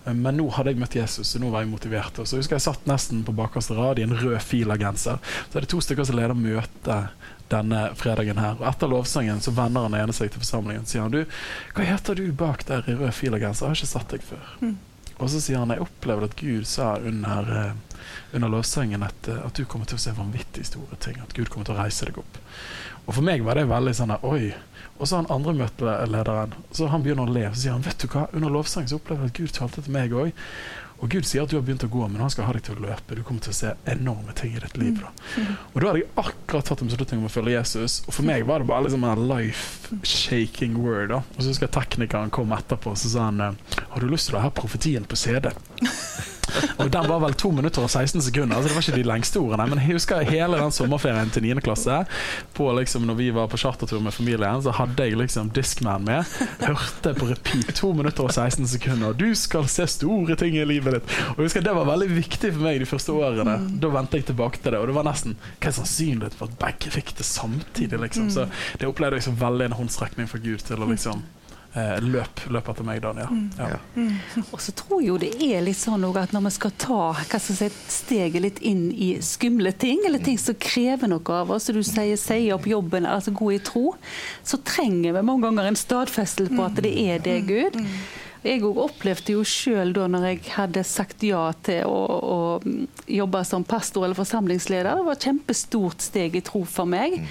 Eh, men nå hadde jeg møtt Jesus, så nå var jeg motivert. Og så husker jeg satt nesten på bakerste rad i en rød filagenser, Så er det to stykker som leder møtet denne fredagen her. Og etter lovsangen så vender han ene seg til forsamlingen og sier han, du, hva heter du bak der i rød filagenser? Jeg har ikke sett deg før. Og så sier han jeg opplevde at Gud sa under, eh, under lovsangen at, eh, at du kommer til å se vanvittig store ting. At Gud kommer til å reise deg opp. Og for meg var det veldig sånn der, oi. Og så han andre møtelederen så han begynner å le. Så sier han vet du hva, under lovsangen så opplevde jeg at Gud talte til meg òg. Og Gud sier at du har begynt å gå, men han skal ha deg til å løpe. Du kommer til å se enorme ting i ditt liv. Da. Og da hadde jeg akkurat tatt en beslutning om å følge Jesus. Og for meg var det bare liksom en life-shaking word. da. Og så husker jeg teknikeren kom etterpå så sa han eh, har du lyst til å ha profetien på CD. <laughs> <laughs> Og den var vel to minutter og 16 sekunder, altså det var ikke de lengste ordene. Men jeg husker hele den sommerferien til 9. klasse. På liksom, når vi var på chartertur med familien, så hadde jeg liksom Discman med. Hørte på repeat to minutter og 16 sekunder. Du skal se store ting i livet ditt. Og jeg husker Det var veldig viktig for meg de første årene. Da vendte jeg tilbake til det. Og det var nesten Hva er sannsynligheten for at begge fikk det samtidig? liksom Så det opplevde jeg som veldig en håndsrekning fra Gud til å liksom løp, løp etter meg, Daniel. Ja. Og så tror jeg jo det er litt sånn at når vi skal ta hva skal jeg si, steget litt inn i skumle ting, eller ting som krever noe av oss, og du sier si opp jobben, altså gå i tro, så trenger vi mange ganger en stadfestelse på at det er det, Gud. Jeg òg opplevde jo sjøl da når jeg hadde sagt ja til å, å jobbe som pastor eller forsamlingsleder, det var et kjempestort steg i tro for meg.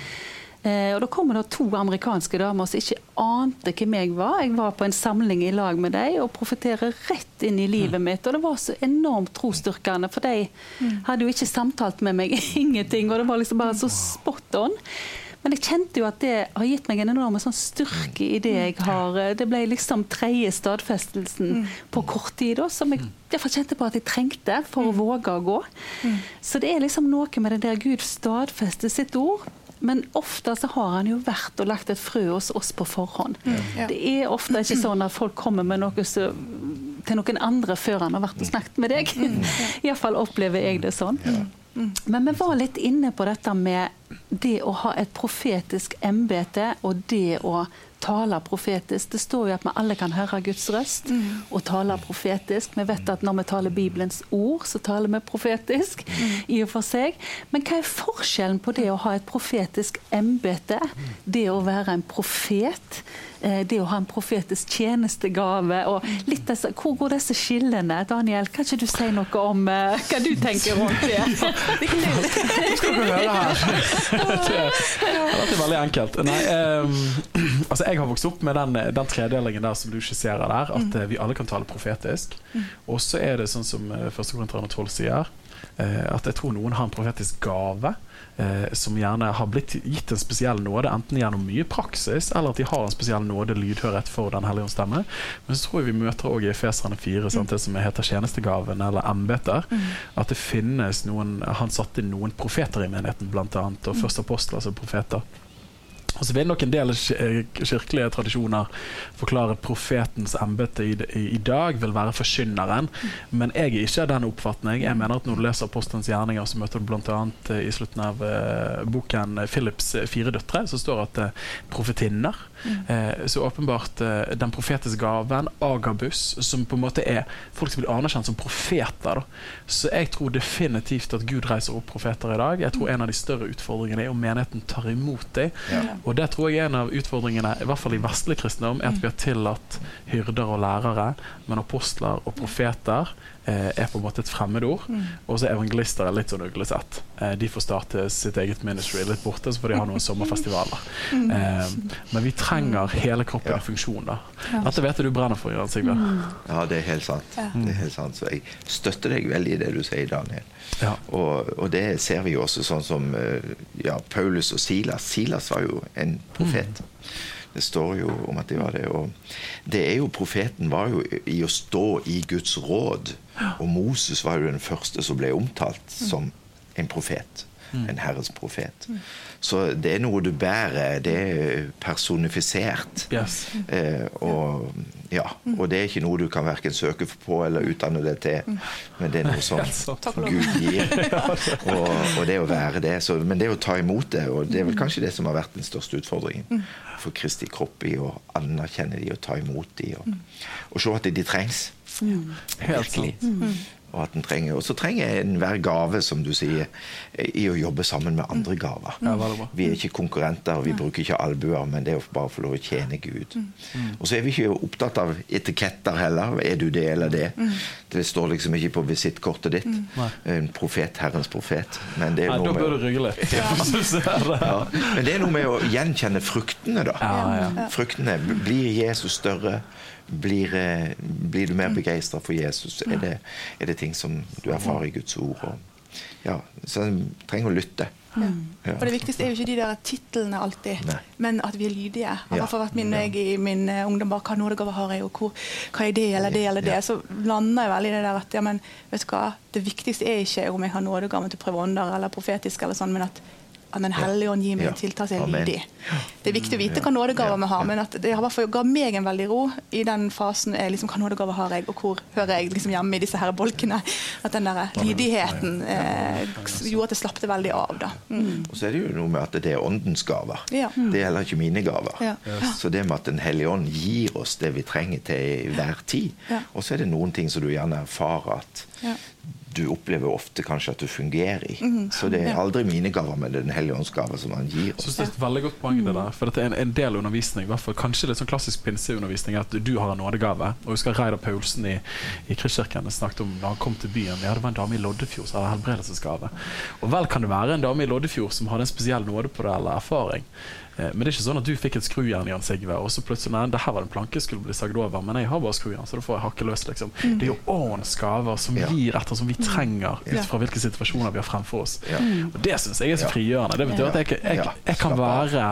Eh, og Da kommer det to amerikanske damer som ikke ante hvem jeg var. Jeg var på en samling i lag med dem og profeterer rett inn i livet mitt. Og det var så enormt trosstyrkende, for de hadde jo ikke samtalt med meg <laughs> ingenting. Og det var liksom bare så spot on. Men jeg kjente jo at det har gitt meg en enorm sånn styrke i det jeg har Det ble liksom tredje stadfestelsen på kort tid, da, som jeg derfor kjente på at jeg trengte for å våge å gå. Så det er liksom noe med det der Gud stadfester sitt ord. Men ofte så har han jo vært og lagt et frø hos oss på forhånd. Ja. Det er ofte ikke sånn at folk kommer med noe så, til noen andre før han har vært og snakket med deg. <laughs> Iallfall opplever jeg det sånn. Men vi var litt inne på dette med det å ha et profetisk embete og det å tale profetisk. Det står jo at vi alle kan høre Guds røst og tale profetisk. Vi vet at når vi taler Bibelens ord, så taler vi profetisk i og for seg. Men hva er forskjellen på det å ha et profetisk embete, det å være en profet, det å ha en profetisk tjenestegave, og litt disse, hvor går disse skillene? Daniel, kan ikke du si noe om uh, hva du tenker rundt det? <laughs> <laughs> skal du høre her. <laughs> det, dette er veldig enkelt. Nei, um, <clears throat> altså jeg har vokst opp med den, den tredelingen der som du skisserer der, at eh, vi alle kan tale profetisk. Og så er det sånn som eh, 1. Korinther 12 sier, eh, at jeg tror noen har en profetisk gave. Eh, som gjerne har blitt gitt en spesiell nåde, enten gjennom mye praksis, eller at de har en spesiell nåde, lydhørhet for Den hellige ånds stemme. Men så tror jeg vi møter også i Efeserne 4 sant, det som heter tjenestegaven, eller embeter. At det finnes noen Han satte noen profeter i menigheten, annet, og første apostler, altså profeter. Og så vil nok en del kirkelige tradisjoner forklare profetens embete i, i, dag vil være forkynneren. Men jeg er ikke av den oppfatning. Jeg mener at Når du leser Apostelens gjerninger, så møter du bl.a. i slutten av eh, boken Philips fire døtre, så står det at eh, profetinner. Eh, så åpenbart eh, den profetiske gaven, agabus, som på en måte er folk som blir anerkjent som profeter. Da. Så jeg tror definitivt at Gud reiser opp profeter i dag. Jeg tror en av de større utfordringene er om menigheten tar imot dem. Ja. Og det tror jeg er en av utfordringene, i hvert fall i vestlig kristendom, er at vi har tillatt hyrder og lærere, men apostler og profeter er på en måte et fremmedord. Og så evangelister er litt sånn uglesett. Eh, de får starte sitt eget ministry litt borte, så får de ha noen sommerfestivaler. Eh, men vi trenger hele kroppen Ja. i funksjon. da. Dette vet jeg du brenner for, Jan Sigve. Ja, det er helt sant. Det er helt sant. Så jeg støtter deg veldig i det du sier, Daniel. Ja. Og, og det ser vi jo også sånn som eh, ja, Paulus og Silas. Silas var jo en profet. Det står jo om at de var det. Og det er jo, profeten var jo i å stå i Guds råd. Og Moses var jo den første som ble omtalt som en profet. En Herres profet. Så det er noe du bærer. Det er personifisert. Yes. Eh, og, ja, og det er ikke noe du kan verken søke på eller utdanne deg til, men det er noe som. Gud gir. <laughs> Og, og det å være det. Så, men det å ta imot det, og det er vel kanskje det som har vært den største utfordringen for Kristi kropp i å anerkjenne de og ta imot de, og, og se at de trengs. Helt Virkelig. Og at den trenger, og så trenger enhver gave, som du sier, i å jobbe sammen med andre gaver. Veldig bra. Vi er ikke konkurrenter, og vi bruker ikke albuer, men det er å bare få lov å tjene Gud. Og så er vi ikke opptatt av etiketter heller. Er du det eller det? Det står liksom ikke på visittkortet ditt. En profet, Herrens profet. Men det er noe da bør du med, <laughs> ja. Men det er noe med å gjenkjenne fruktene, da. Ja, ja. Fruktene. Blir Jesus større? Blir, eh, blir du mer begeistra for Jesus? Er det, er det ting som du erfarer i Guds ord? Og, ja, så en trenger å lytte. Ja. Og det viktigste er jo ikke de der titlene alltid, Nei. men at vi er lydige. Har i hvert fall vært min jeg i min uh, ungdom bare hva nådegave har jeg, og hvor, hva er det eller det eller det. Ja. Så lander jeg veldig i det der at ja, men vet du hva, det viktigste er ikke om jeg har nådegaven til å prøve ånder eller profetisk eller sånn, men at at Den hellige ånd gir meg Ja. en tiltak som er lydig. Det er viktig å vite hva nådegaver vi har, men at det har i hvert fall ga meg en veldig ro i den fasen er liksom, hva nådegaver har jeg, og hvor hører jeg liksom hjemme i disse her bolkene. At den der lydigheten eh, gjorde at jeg slapp det veldig av. da. Mm. Og så er det jo noe med at det er åndens gaver. Ja. Det er heller ikke mine gaver. Ja. Så det med at Den hellige ånd gir oss det vi trenger til hver tid. Ja. Og så er det noen ting som du gjerne erfarer at Ja. Du opplever ofte kanskje at du fungerer i. Så det er aldri mine gaver, men det er Den hellige ånds gaver som han gir Oss. Jeg synes det er et veldig godt poeng det der. For dette er en, en del undervisning, i hvert fall kanskje litt sånn klassisk pinseundervisning, er at du har en nådegave. Og jeg husker Reidar Paulsen i, i Kristkirken snakket om da han kom til byen. Ja, det var en dame i Loddefjord som hadde helbredelsesgave. Og vel kan det være en dame i Loddefjord som hadde en spesiell nåde på det eller erfaring. Eh, Men det er ikke sånn at du fikk et skrujern Jan Sigve, og så plutselig nei, det her var en planke skulle bli sagd over, men jeg har bare skrujern, så da får jeg hakke løs. Liksom. Det er jo årens gaver som Ja. gir etter som vi trenger, ut fra hvilke situasjoner vi har fremfor oss. Ja. Og det syns jeg er så frigjørende. Det betyr at jeg, jeg, jeg, jeg kan være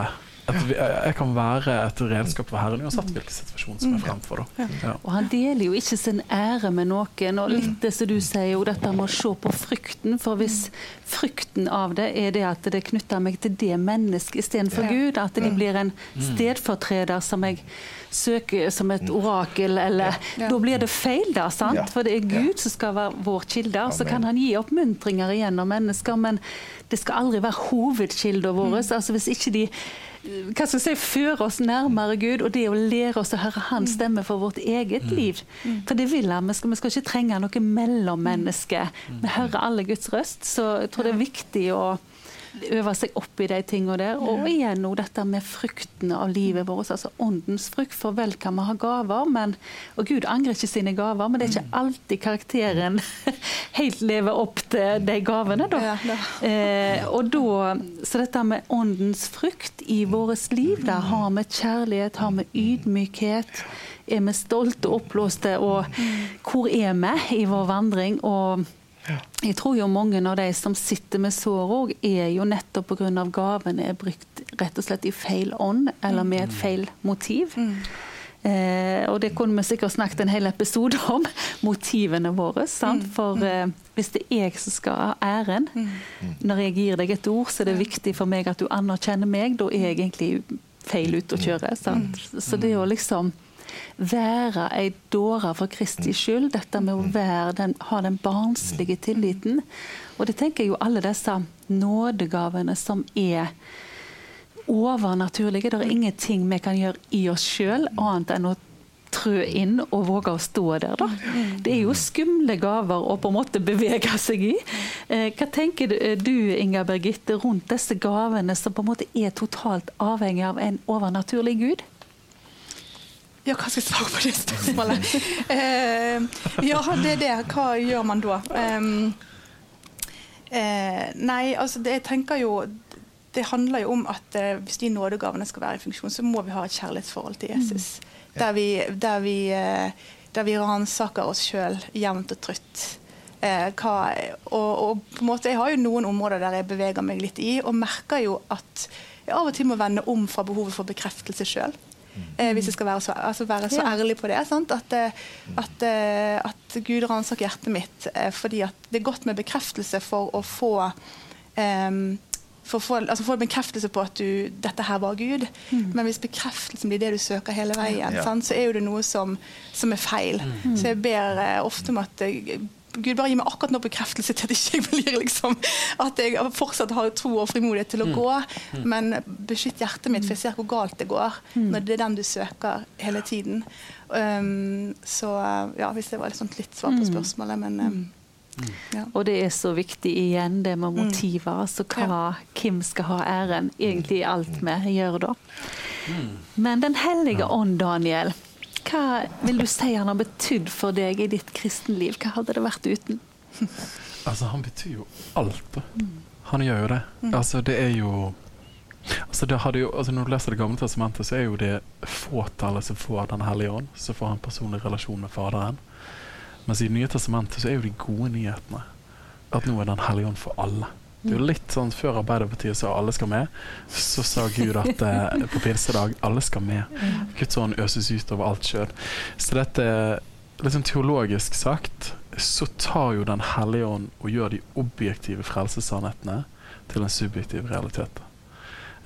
et, jeg kan være et redskap for Herren uansett hvilken situasjon som er fremfor. Da. Ja. Og han deler jo ikke sin ære med noen. Og litt det som du sier, jo dette med å se på frykten. For hvis frykten av det er det at det knytter meg til det mennesket istedenfor Ja. Gud, at de blir en stedfortreder som jeg søker som et orakel, eller Ja. Da blir det feil, da. sant? For det er Gud som skal være vår kilde. og Så kan han gi oppmuntringer igjennom mennesker, men det skal aldri være hovedkilden vår. Altså Hvis ikke de hva skal jeg si, føre oss nærmere Gud, og det å lære oss å høre Hans stemme for vårt eget liv. For det vil han. Vi skal, vi skal ikke trenge noe mellommenneske. Vi hører alle Guds røst, så jeg tror det er viktig å øve seg opp i de tingene der. Og igjen nå dette med fruktene av livet vårt, altså åndens frukt. For vel kan vi ha gaver, men, og Gud angrer ikke sine gaver, men det er ikke alltid karakteren <laughs> helt lever opp til de gavene, da. Ja, da. Eh, og da, så dette med åndens frukt i vårt liv, da har vi kjærlighet, har vi ydmykhet, er vi stolte og oppblåste, og hvor er vi i vår vandring? Og jeg tror jo mange av de som sitter med sår òg, er jo nettopp pga. gavene er brukt rett og slett i feil ånd, eller med et feil motiv. Eh, og det kunne vi sikkert snakket en hel episode om, <laughs> motivene våre. Sant? For eh, hvis det er jeg som skal ha æren, når jeg gir deg et ord, så er det viktig for meg at du anerkjenner meg. Da er jeg egentlig feil ute å kjøre. Sant? Så det er jo liksom være ei dåre for Kristi skyld, dette med å være den, ha den barnslige tilliten. Og det tenker jeg jo alle disse nådegavene som er overnaturlige. Det er ingenting vi kan gjøre i oss sjøl, annet enn å trø inn og våge å stå der. Da. Det er jo skumle gaver å på en måte bevege seg i. Eh, Hva tenker du, du Inga Birgitte, rundt disse gavene som på en måte er totalt avhengig av en overnaturlig gud? Ja, hva skal jeg svare på det spørsmålet? Eh, ja, det er det. Hva gjør man da? Um, eh, nei, altså det, jeg tenker jo Det handler jo om at eh, hvis de nådegavene skal være i funksjon, så må vi ha et kjærlighetsforhold til Jesus. Der vi, der vi, der vi ransaker oss sjøl jevnt og trutt. Eh, hva, og, og på en måte, Jeg har jo noen områder der jeg beveger meg litt i, og merker jo at jeg av og til må vende om fra behovet for bekreftelse sjøl. Eh, hvis jeg skal være så, altså være så Ja. ærlig på det. Sant? At, eh, at, eh, at Gud ransaker hjertet mitt. eh, fordi at det er godt med bekreftelse for å få um, for å få, altså få en bekreftelse på at du, dette her var Gud. Men hvis bekreftelsen blir det du søker hele veien, Ja. sant, så er jo det noe som, som er feil. Så jeg ber eh, ofte om at Gud bare gi meg akkurat nå bekreftelse til at ikke jeg blir liksom At jeg fortsatt har tro og frimodighet til å gå. Men beskytt hjertet mitt, for jeg ser hvor galt det går når det er den du søker hele tiden. Um, så ja, hvis det var litt, sånt litt svar på spørsmålet, men um, ja. Og det er så viktig igjen, det med motiver. Altså hva, hvem skal ha æren egentlig i alt vi gjør da. Men Den hellige ånd, Daniel. Hva vil du si han har betydd for deg i ditt kristenliv? Hva hadde det vært uten? <laughs> Altså, han betyr jo alt. Han gjør jo det. Altså, det er jo Altså, jo, altså Når du leser Det gamle testamentet, så er jo det fåtallet som får Den hellige ånd, som får en personlig relasjon med Faderen. Mens i Det nye testamentet så er jo de gode nyhetene at nå er Den hellige ånd for alle. Det er jo litt sånn Før Arbeiderpartiet sa alle skal med, så sa Gud at eh, på pinsedag alle skal med. Guds ånd øses ut over alt sjøl. Så dette liksom teologisk sagt så tar jo Den hellige ånd og gjør de objektive frelsessannhetene til en subjektiv realitet.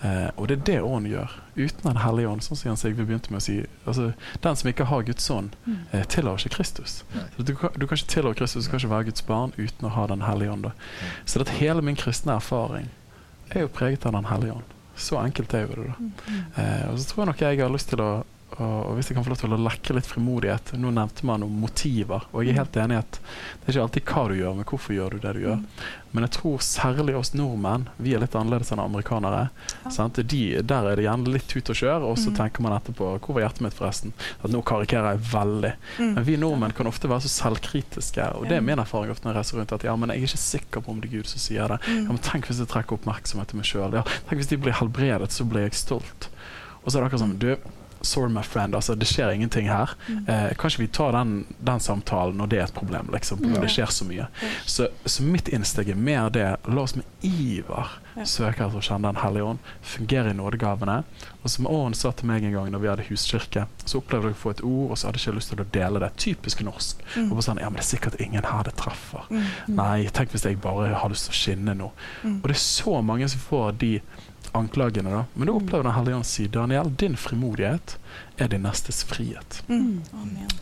Eh, og det er det ånden gjør. Uten Den hellige ånd, sånn som Jan Sigve begynte med å si altså, Den som ikke har Guds ånd, eh, tilhører ikke Kristus. Så du, kan- du kan ikke tilhøre Kristus, du kan ikke være Guds barn uten å ha Den hellige ånd. da. Så at hele min kristne erfaring er jo preget av Den hellige ånd. Så enkelt er jo det. da. Eh, og så tror jeg nok jeg har lyst til å og hvis jeg kan få lov til å lekke litt frimodighet Nå nevnte man om motiver, og jeg er helt enig i at det er ikke alltid hva du gjør, men hvorfor gjør du det du gjør. Men jeg tror særlig oss nordmenn, vi er litt annerledes enn amerikanere. Sant? De, der er det gjerne litt tut og kjør, og så tenker man etterpå Hvor var hjertet mitt, forresten? At nå karikerer jeg veldig. Men vi nordmenn kan ofte være så selvkritiske, og det er min erfaring ofte når jeg reiser rundt, at ja, men jeg er ikke sikker på om det er Gud som sier det. Ja, men tenk hvis jeg trekker oppmerksomhet til meg sjøl. Ja, tenk hvis de blir helbredet, så blir jeg stolt. Og så er det akkurat sånn Du, sorry my friend, altså det skjer ingenting her. Eh, kan ikke vi ta den, den samtalen når det er et problem, liksom? Når det skjer så mye. Så, så mitt innsteg er mer det La oss med iver søke etter å kjenne Den hellige ånd, fungerer i nådegavene. Og som Åren sa til meg en gang når vi hadde huskirke, så opplevde jeg å få et ord, og så hadde jeg ikke lyst til å dele det. Typisk norsk. Og bare sånn, ja, men det er sikkert ingen her det treffer. Nei, tenk hvis jeg bare har lyst til å skinne nå. Og det er så mange som får de anklagene, da. Men da opplever Den hellige ånd si Daniel, din frimodighet er din nestes frihet. Mm.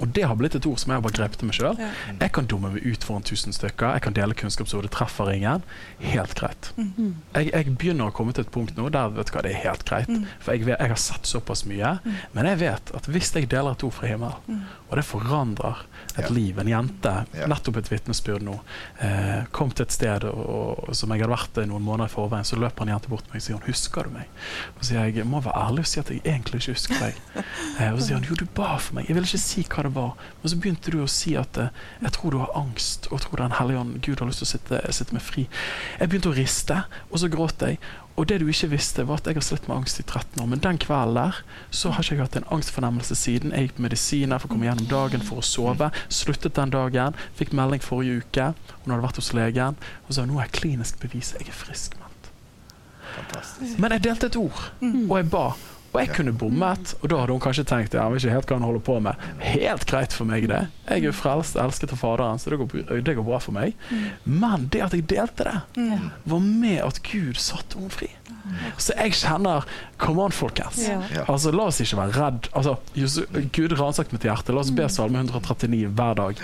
Og det har blitt et ord som jeg har bare grepet til meg sjøl. Jeg kan dumme meg ut foran tusen stykker, jeg kan dele kunnskapsordet, treffer ingen. Helt greit. Jeg, jeg begynner å komme til et punkt nå der vet du hva, det er helt greit. For jeg, vet, jeg har sett såpass mye. Men jeg vet at hvis jeg deler et ord fra himmelen, og det forandrer et liv En jente, nettopp et vitnesbyrd nå, eh, kom til et sted og, og, som jeg hadde vært i noen måneder i forveien, så løper en jente bort til meg og sier hun, 'Husker du meg?' Og så sier jeg jeg må være ærlig og si at jeg egentlig ikke husker deg. <laughs> Eh, og så sier han jo, du ba for meg. Jeg ville ikke si hva det var. Men så begynte du å si at eh, jeg tror du har angst, og jeg tror Den hellige ånd, Gud har lyst til å sitte, sitte meg fri. Jeg begynte å riste, og så gråt jeg. Og det du ikke visste, var at jeg har slitt med angst i 13 år. Men den kvelden der så har ikke jeg hatt en angstfornemmelse siden. Jeg gikk på medisiner for å komme gjennom dagen for å sove. Sluttet den dagen. Fikk melding forrige uke. Hun hadde vært hos legen og sa nå er klinisk bevis. Jeg er friskmeldt. Fantastisk. Men jeg delte et ord, og jeg ba. Og jeg kunne bommet, og da hadde hun kanskje tenkt ja, jeg vet ikke helt hva han holder på med. Helt greit for meg, det. Jeg er frelst, elsket av Faderen, så det går, det går bra for meg. Men det at jeg delte det, var med at Gud satte henne fri. Så jeg kjenner Come on, folkens. Ja. Altså, La oss ikke være redd. Altså, Jesus, Gud ransak mitt hjerte. La oss be Salme 139 hver dag.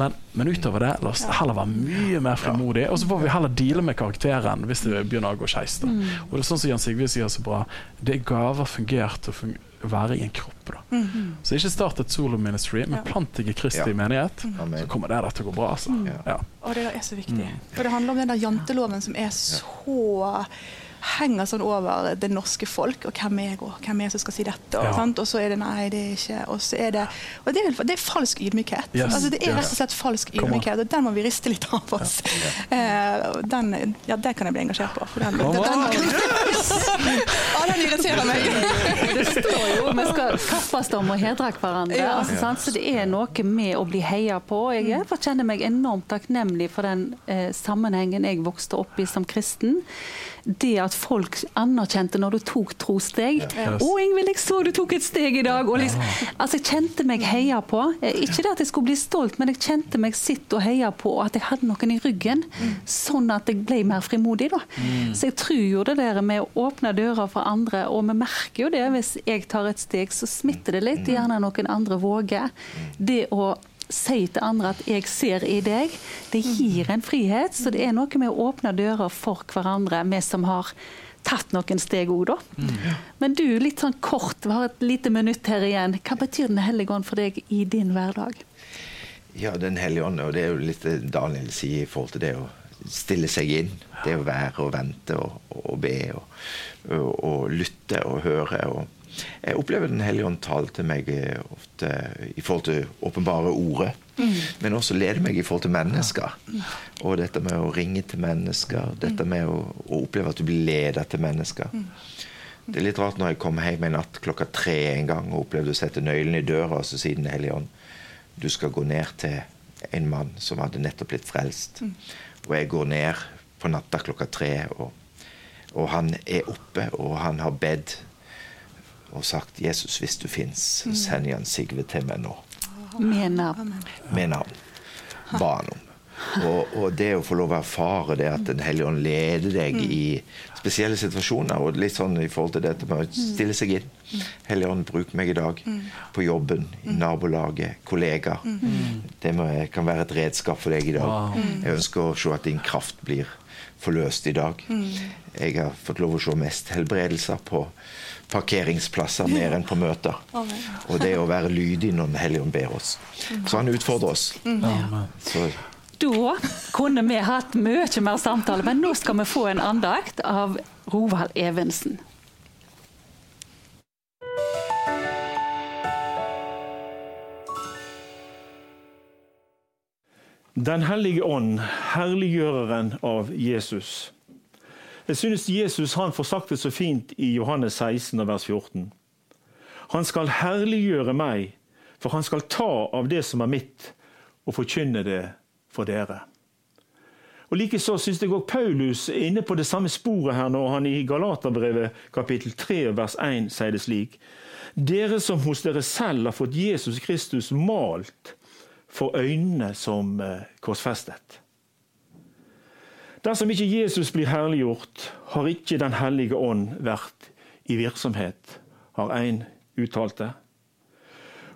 Men, men utover det, la oss heller være mye mer frimodige. Og så får vi heller deale med karakteren hvis det begynner å gå skeis. da. Og det er sånn som Jan Sigve sier så bra, det er gaver fungert å være i en kropp. da. Så ikke start et solo ministry, men plant deg i Kristi Ja. menighet. Så kommer det der til å gå bra. altså. Ja. Ja. Og det er så viktig. For det handler om den der janteloven som er så henger sånn over det norske folk, og hvem er jeg, og hvem er jeg som skal si dette? Og, Ja. sant? og så er det nei, det er ikke Og så er det Og det er, det er falsk ydmykhet. Yes. Altså, det er rett og slett falsk ydmykhet, og den må vi riste litt av oss. Ja. og den, ja, det kan jeg bli engasjert på. For den, den, den, den, ah, den irriterer meg. Det står jo <laughs> vi skal kappes om å hedre hverandre. Ja. Altså, sant? Så det er noe med å bli heia på. Jeg kjenner meg enormt takknemlig for den eh, sammenhengen jeg vokste opp i som kristen. Det at folk anerkjente når du tok trosteg. Yes. 'Å, Ingvild, jeg så du tok et steg i dag.' Og liksom, altså, jeg kjente meg heia på. Eh, Ikke det at jeg skulle bli stolt, men jeg kjente meg sitt og heia på, og at jeg hadde noen i ryggen. Sånn at jeg ble mer frimodig. da. Så jeg tror jo det der med å åpne dører for andre, og vi merker jo det hvis jeg tar et steg, så smitter det litt. Gjerne noen andre våger. Det å si til andre at 'jeg ser i deg', det gir en frihet. Så det er noe med å åpne dører for hverandre, vi som har tatt noen steg òg, da. Men du, litt sånn kort, vi har et lite minutt her igjen. Hva betyr Den hellige ånd for deg i din hverdag? Ja, Den hellige ånd, og det er jo litt det Daniel sier i forhold til det å stille seg inn. Det å være og vente og, og be og, og, og lytte og høre. og jeg opplever Den hellige ånd tale til meg eh, ofte i forhold til åpenbare ordet, men også lede meg i forhold til mennesker. Og dette med å ringe til mennesker, dette med å, å oppleve at du blir ledet til mennesker. Det er litt rart når jeg kom hjem en natt klokka tre en gang og opplevde å sette nøkkelen i døra, og så sier Den hellige ånd du skal gå ned til en mann som hadde nettopp blitt frelst. Og jeg går ned på natta klokka tre. Og, og han er oppe, og han har bedt og sagt 'Jesus, hvis du fins, send Jan Sigve til meg nå'. Med navn. Med navn. Ba han om. Og, og, det å få lov å erfare det at Den hellige ånd leder deg i spesielle situasjoner, og litt sånn i forhold til dette med å stille seg inn. Hellige ånd, bruk meg i dag. På jobben, i nabolaget, kollegaer. Det må, kan være et redskap for deg i dag. Jeg ønsker å se at din kraft blir forløst i dag. Jeg har fått lov å se mest helbredelser på parkeringsplasser mer enn på møter. Og det å være lydig når Den hellige ånd ber oss. Så han utfordrer oss. Så Da kunne vi hatt mye mer samtale, men nå skal vi få en andakt av Rovald Evensen. Den hellige ånd, herliggjøreren av Jesus. Jeg synes Jesus han får sagt det så fint i Johannes 16, vers 14. Han skal herliggjøre meg, for han skal ta av det som er mitt, og forkynne det for dere. Og Likeså syns jeg også Paulus er inne på det samme sporet her når han i Galaterbrevet kapittel 3 vers 1 sier det slik. Dere som hos dere selv har fått Jesus Kristus malt for øynene som eh, korsfestet. Dersom ikke Jesus blir herliggjort, har ikke Den hellige ånd vært i virksomhet, har en uttalt det.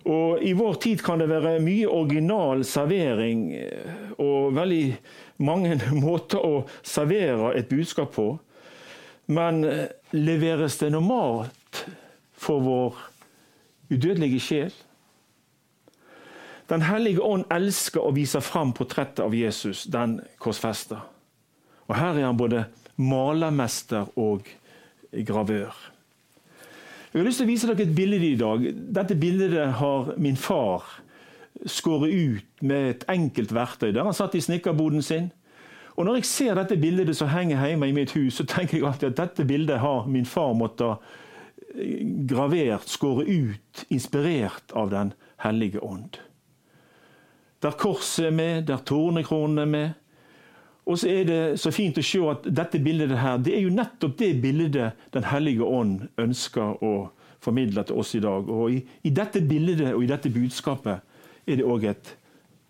Og I vår tid kan det være mye original servering eh, og veldig mange <laughs> måter å servere et budskap på. Men eh, leveres det normalt for vår udødelige sjel? Den hellige ånd elsker å vise fram portrettet av Jesus, den korsfester. Og her er han både malermester og gravør. Jeg har lyst til å vise dere et bilde i dag. Dette bildet har min far skåret ut med et enkelt verktøy. Der han satt i snekkerboden sin. Og Når jeg ser dette bildet som henger hjemme i mitt hus, så tenker jeg alltid at dette bildet har min far måttet gravert, skåret ut, inspirert av Den hellige ånd. Der korset er med, der tornekronen er med. Og så er det så fint å se at dette bildet her, det er jo nettopp det bildet Den hellige ånd ønsker å formidle til oss i dag. Og i, i dette bildet og i dette budskapet er det òg et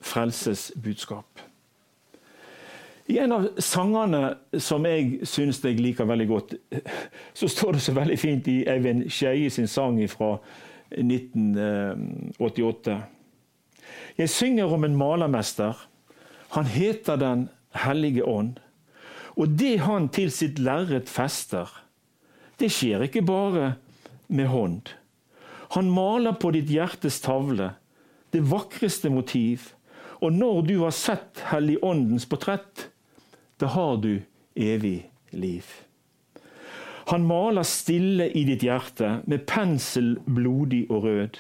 frelsesbudskap. I en av sangene som jeg syns jeg liker veldig godt, så står det så veldig fint i Eivind Skeie sin sang fra 1988. Jeg synger om en malermester. Han heter Den hellige ånd. Og det han til sitt lerret fester, det skjer ikke bare med hånd. Han maler på ditt hjertes tavle det vakreste motiv. Og når du har sett Helligåndens portrett, da har du evig liv. Han maler stille i ditt hjerte med pensel blodig og rød.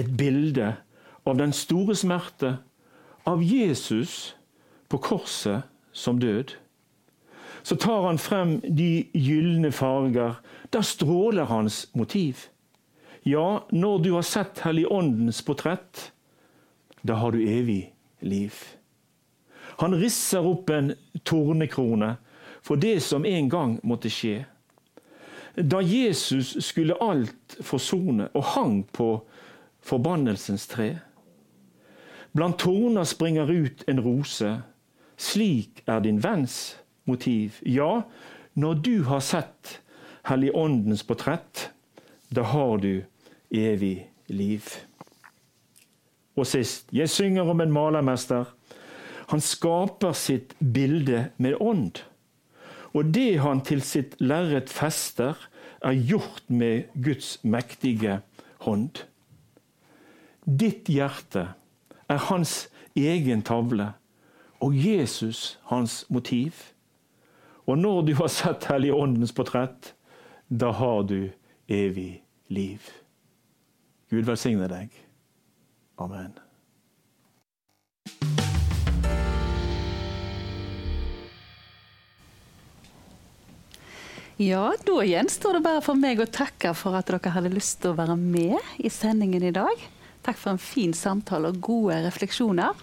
Et bilde av den store smerte, av Jesus på korset som død. Så tar han frem de gylne farger. Da stråler hans motiv. Ja, når du har sett Helligåndens portrett, da har du evig liv. Han risser opp en tornekrone for det som en gang måtte skje. Da Jesus skulle alt forsone og hang på forbannelsens tre. Blant torner springer ut en rose. Slik er din venns motiv. Ja, når du har sett Helligåndens portrett, da har du evig liv. Og sist, jeg synger om en malermester. Han skaper sitt bilde med ånd. Og det han til sitt lerret fester, er gjort med Guds mektige hånd. Ditt hjerte er hans egen tavle, og Jesus hans motiv. Og når du har sett Helligåndens portrett, da har du evig liv. Gud velsigne deg. Amen. Ja, da gjenstår det bare for meg å takke for at dere hadde lyst til å være med i sendingen i dag. Takk for en fin samtale og gode refleksjoner.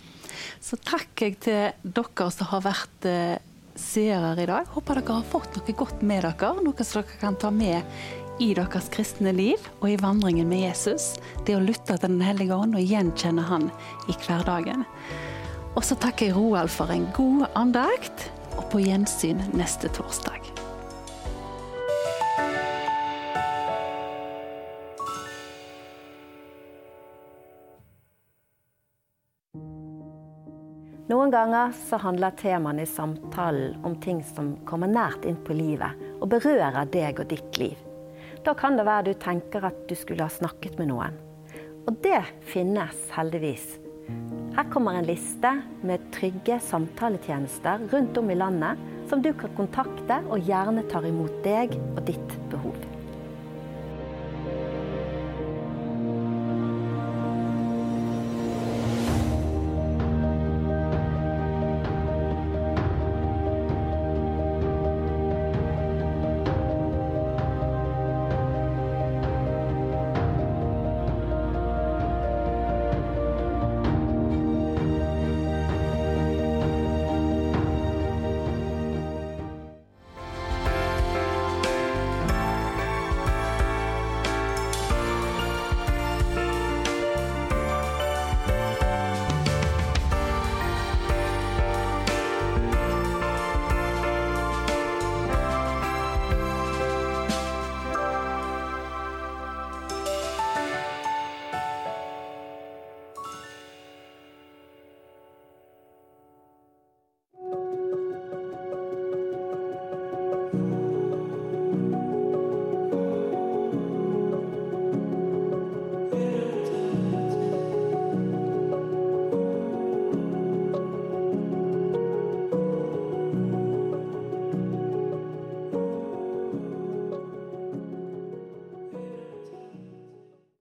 Så takker jeg til dere som har vært eh, seere i dag. Håper dere har fått noe godt med dere. Noe som dere kan ta med i deres kristne liv og i vandringen med Jesus. Det å lytte til Den hellige ånd og gjenkjenne Han i hverdagen. Og så takker jeg Roald for en god andakt, og på gjensyn neste torsdag. Noen ganger så handler temaene i samtalen om ting som kommer nært inn på livet og berører deg og ditt liv. Da kan det være du tenker at du skulle ha snakket med noen. Og det finnes heldigvis. Her kommer en liste med trygge samtaletjenester rundt om i landet som du kan kontakte og gjerne tar imot deg og ditt behov.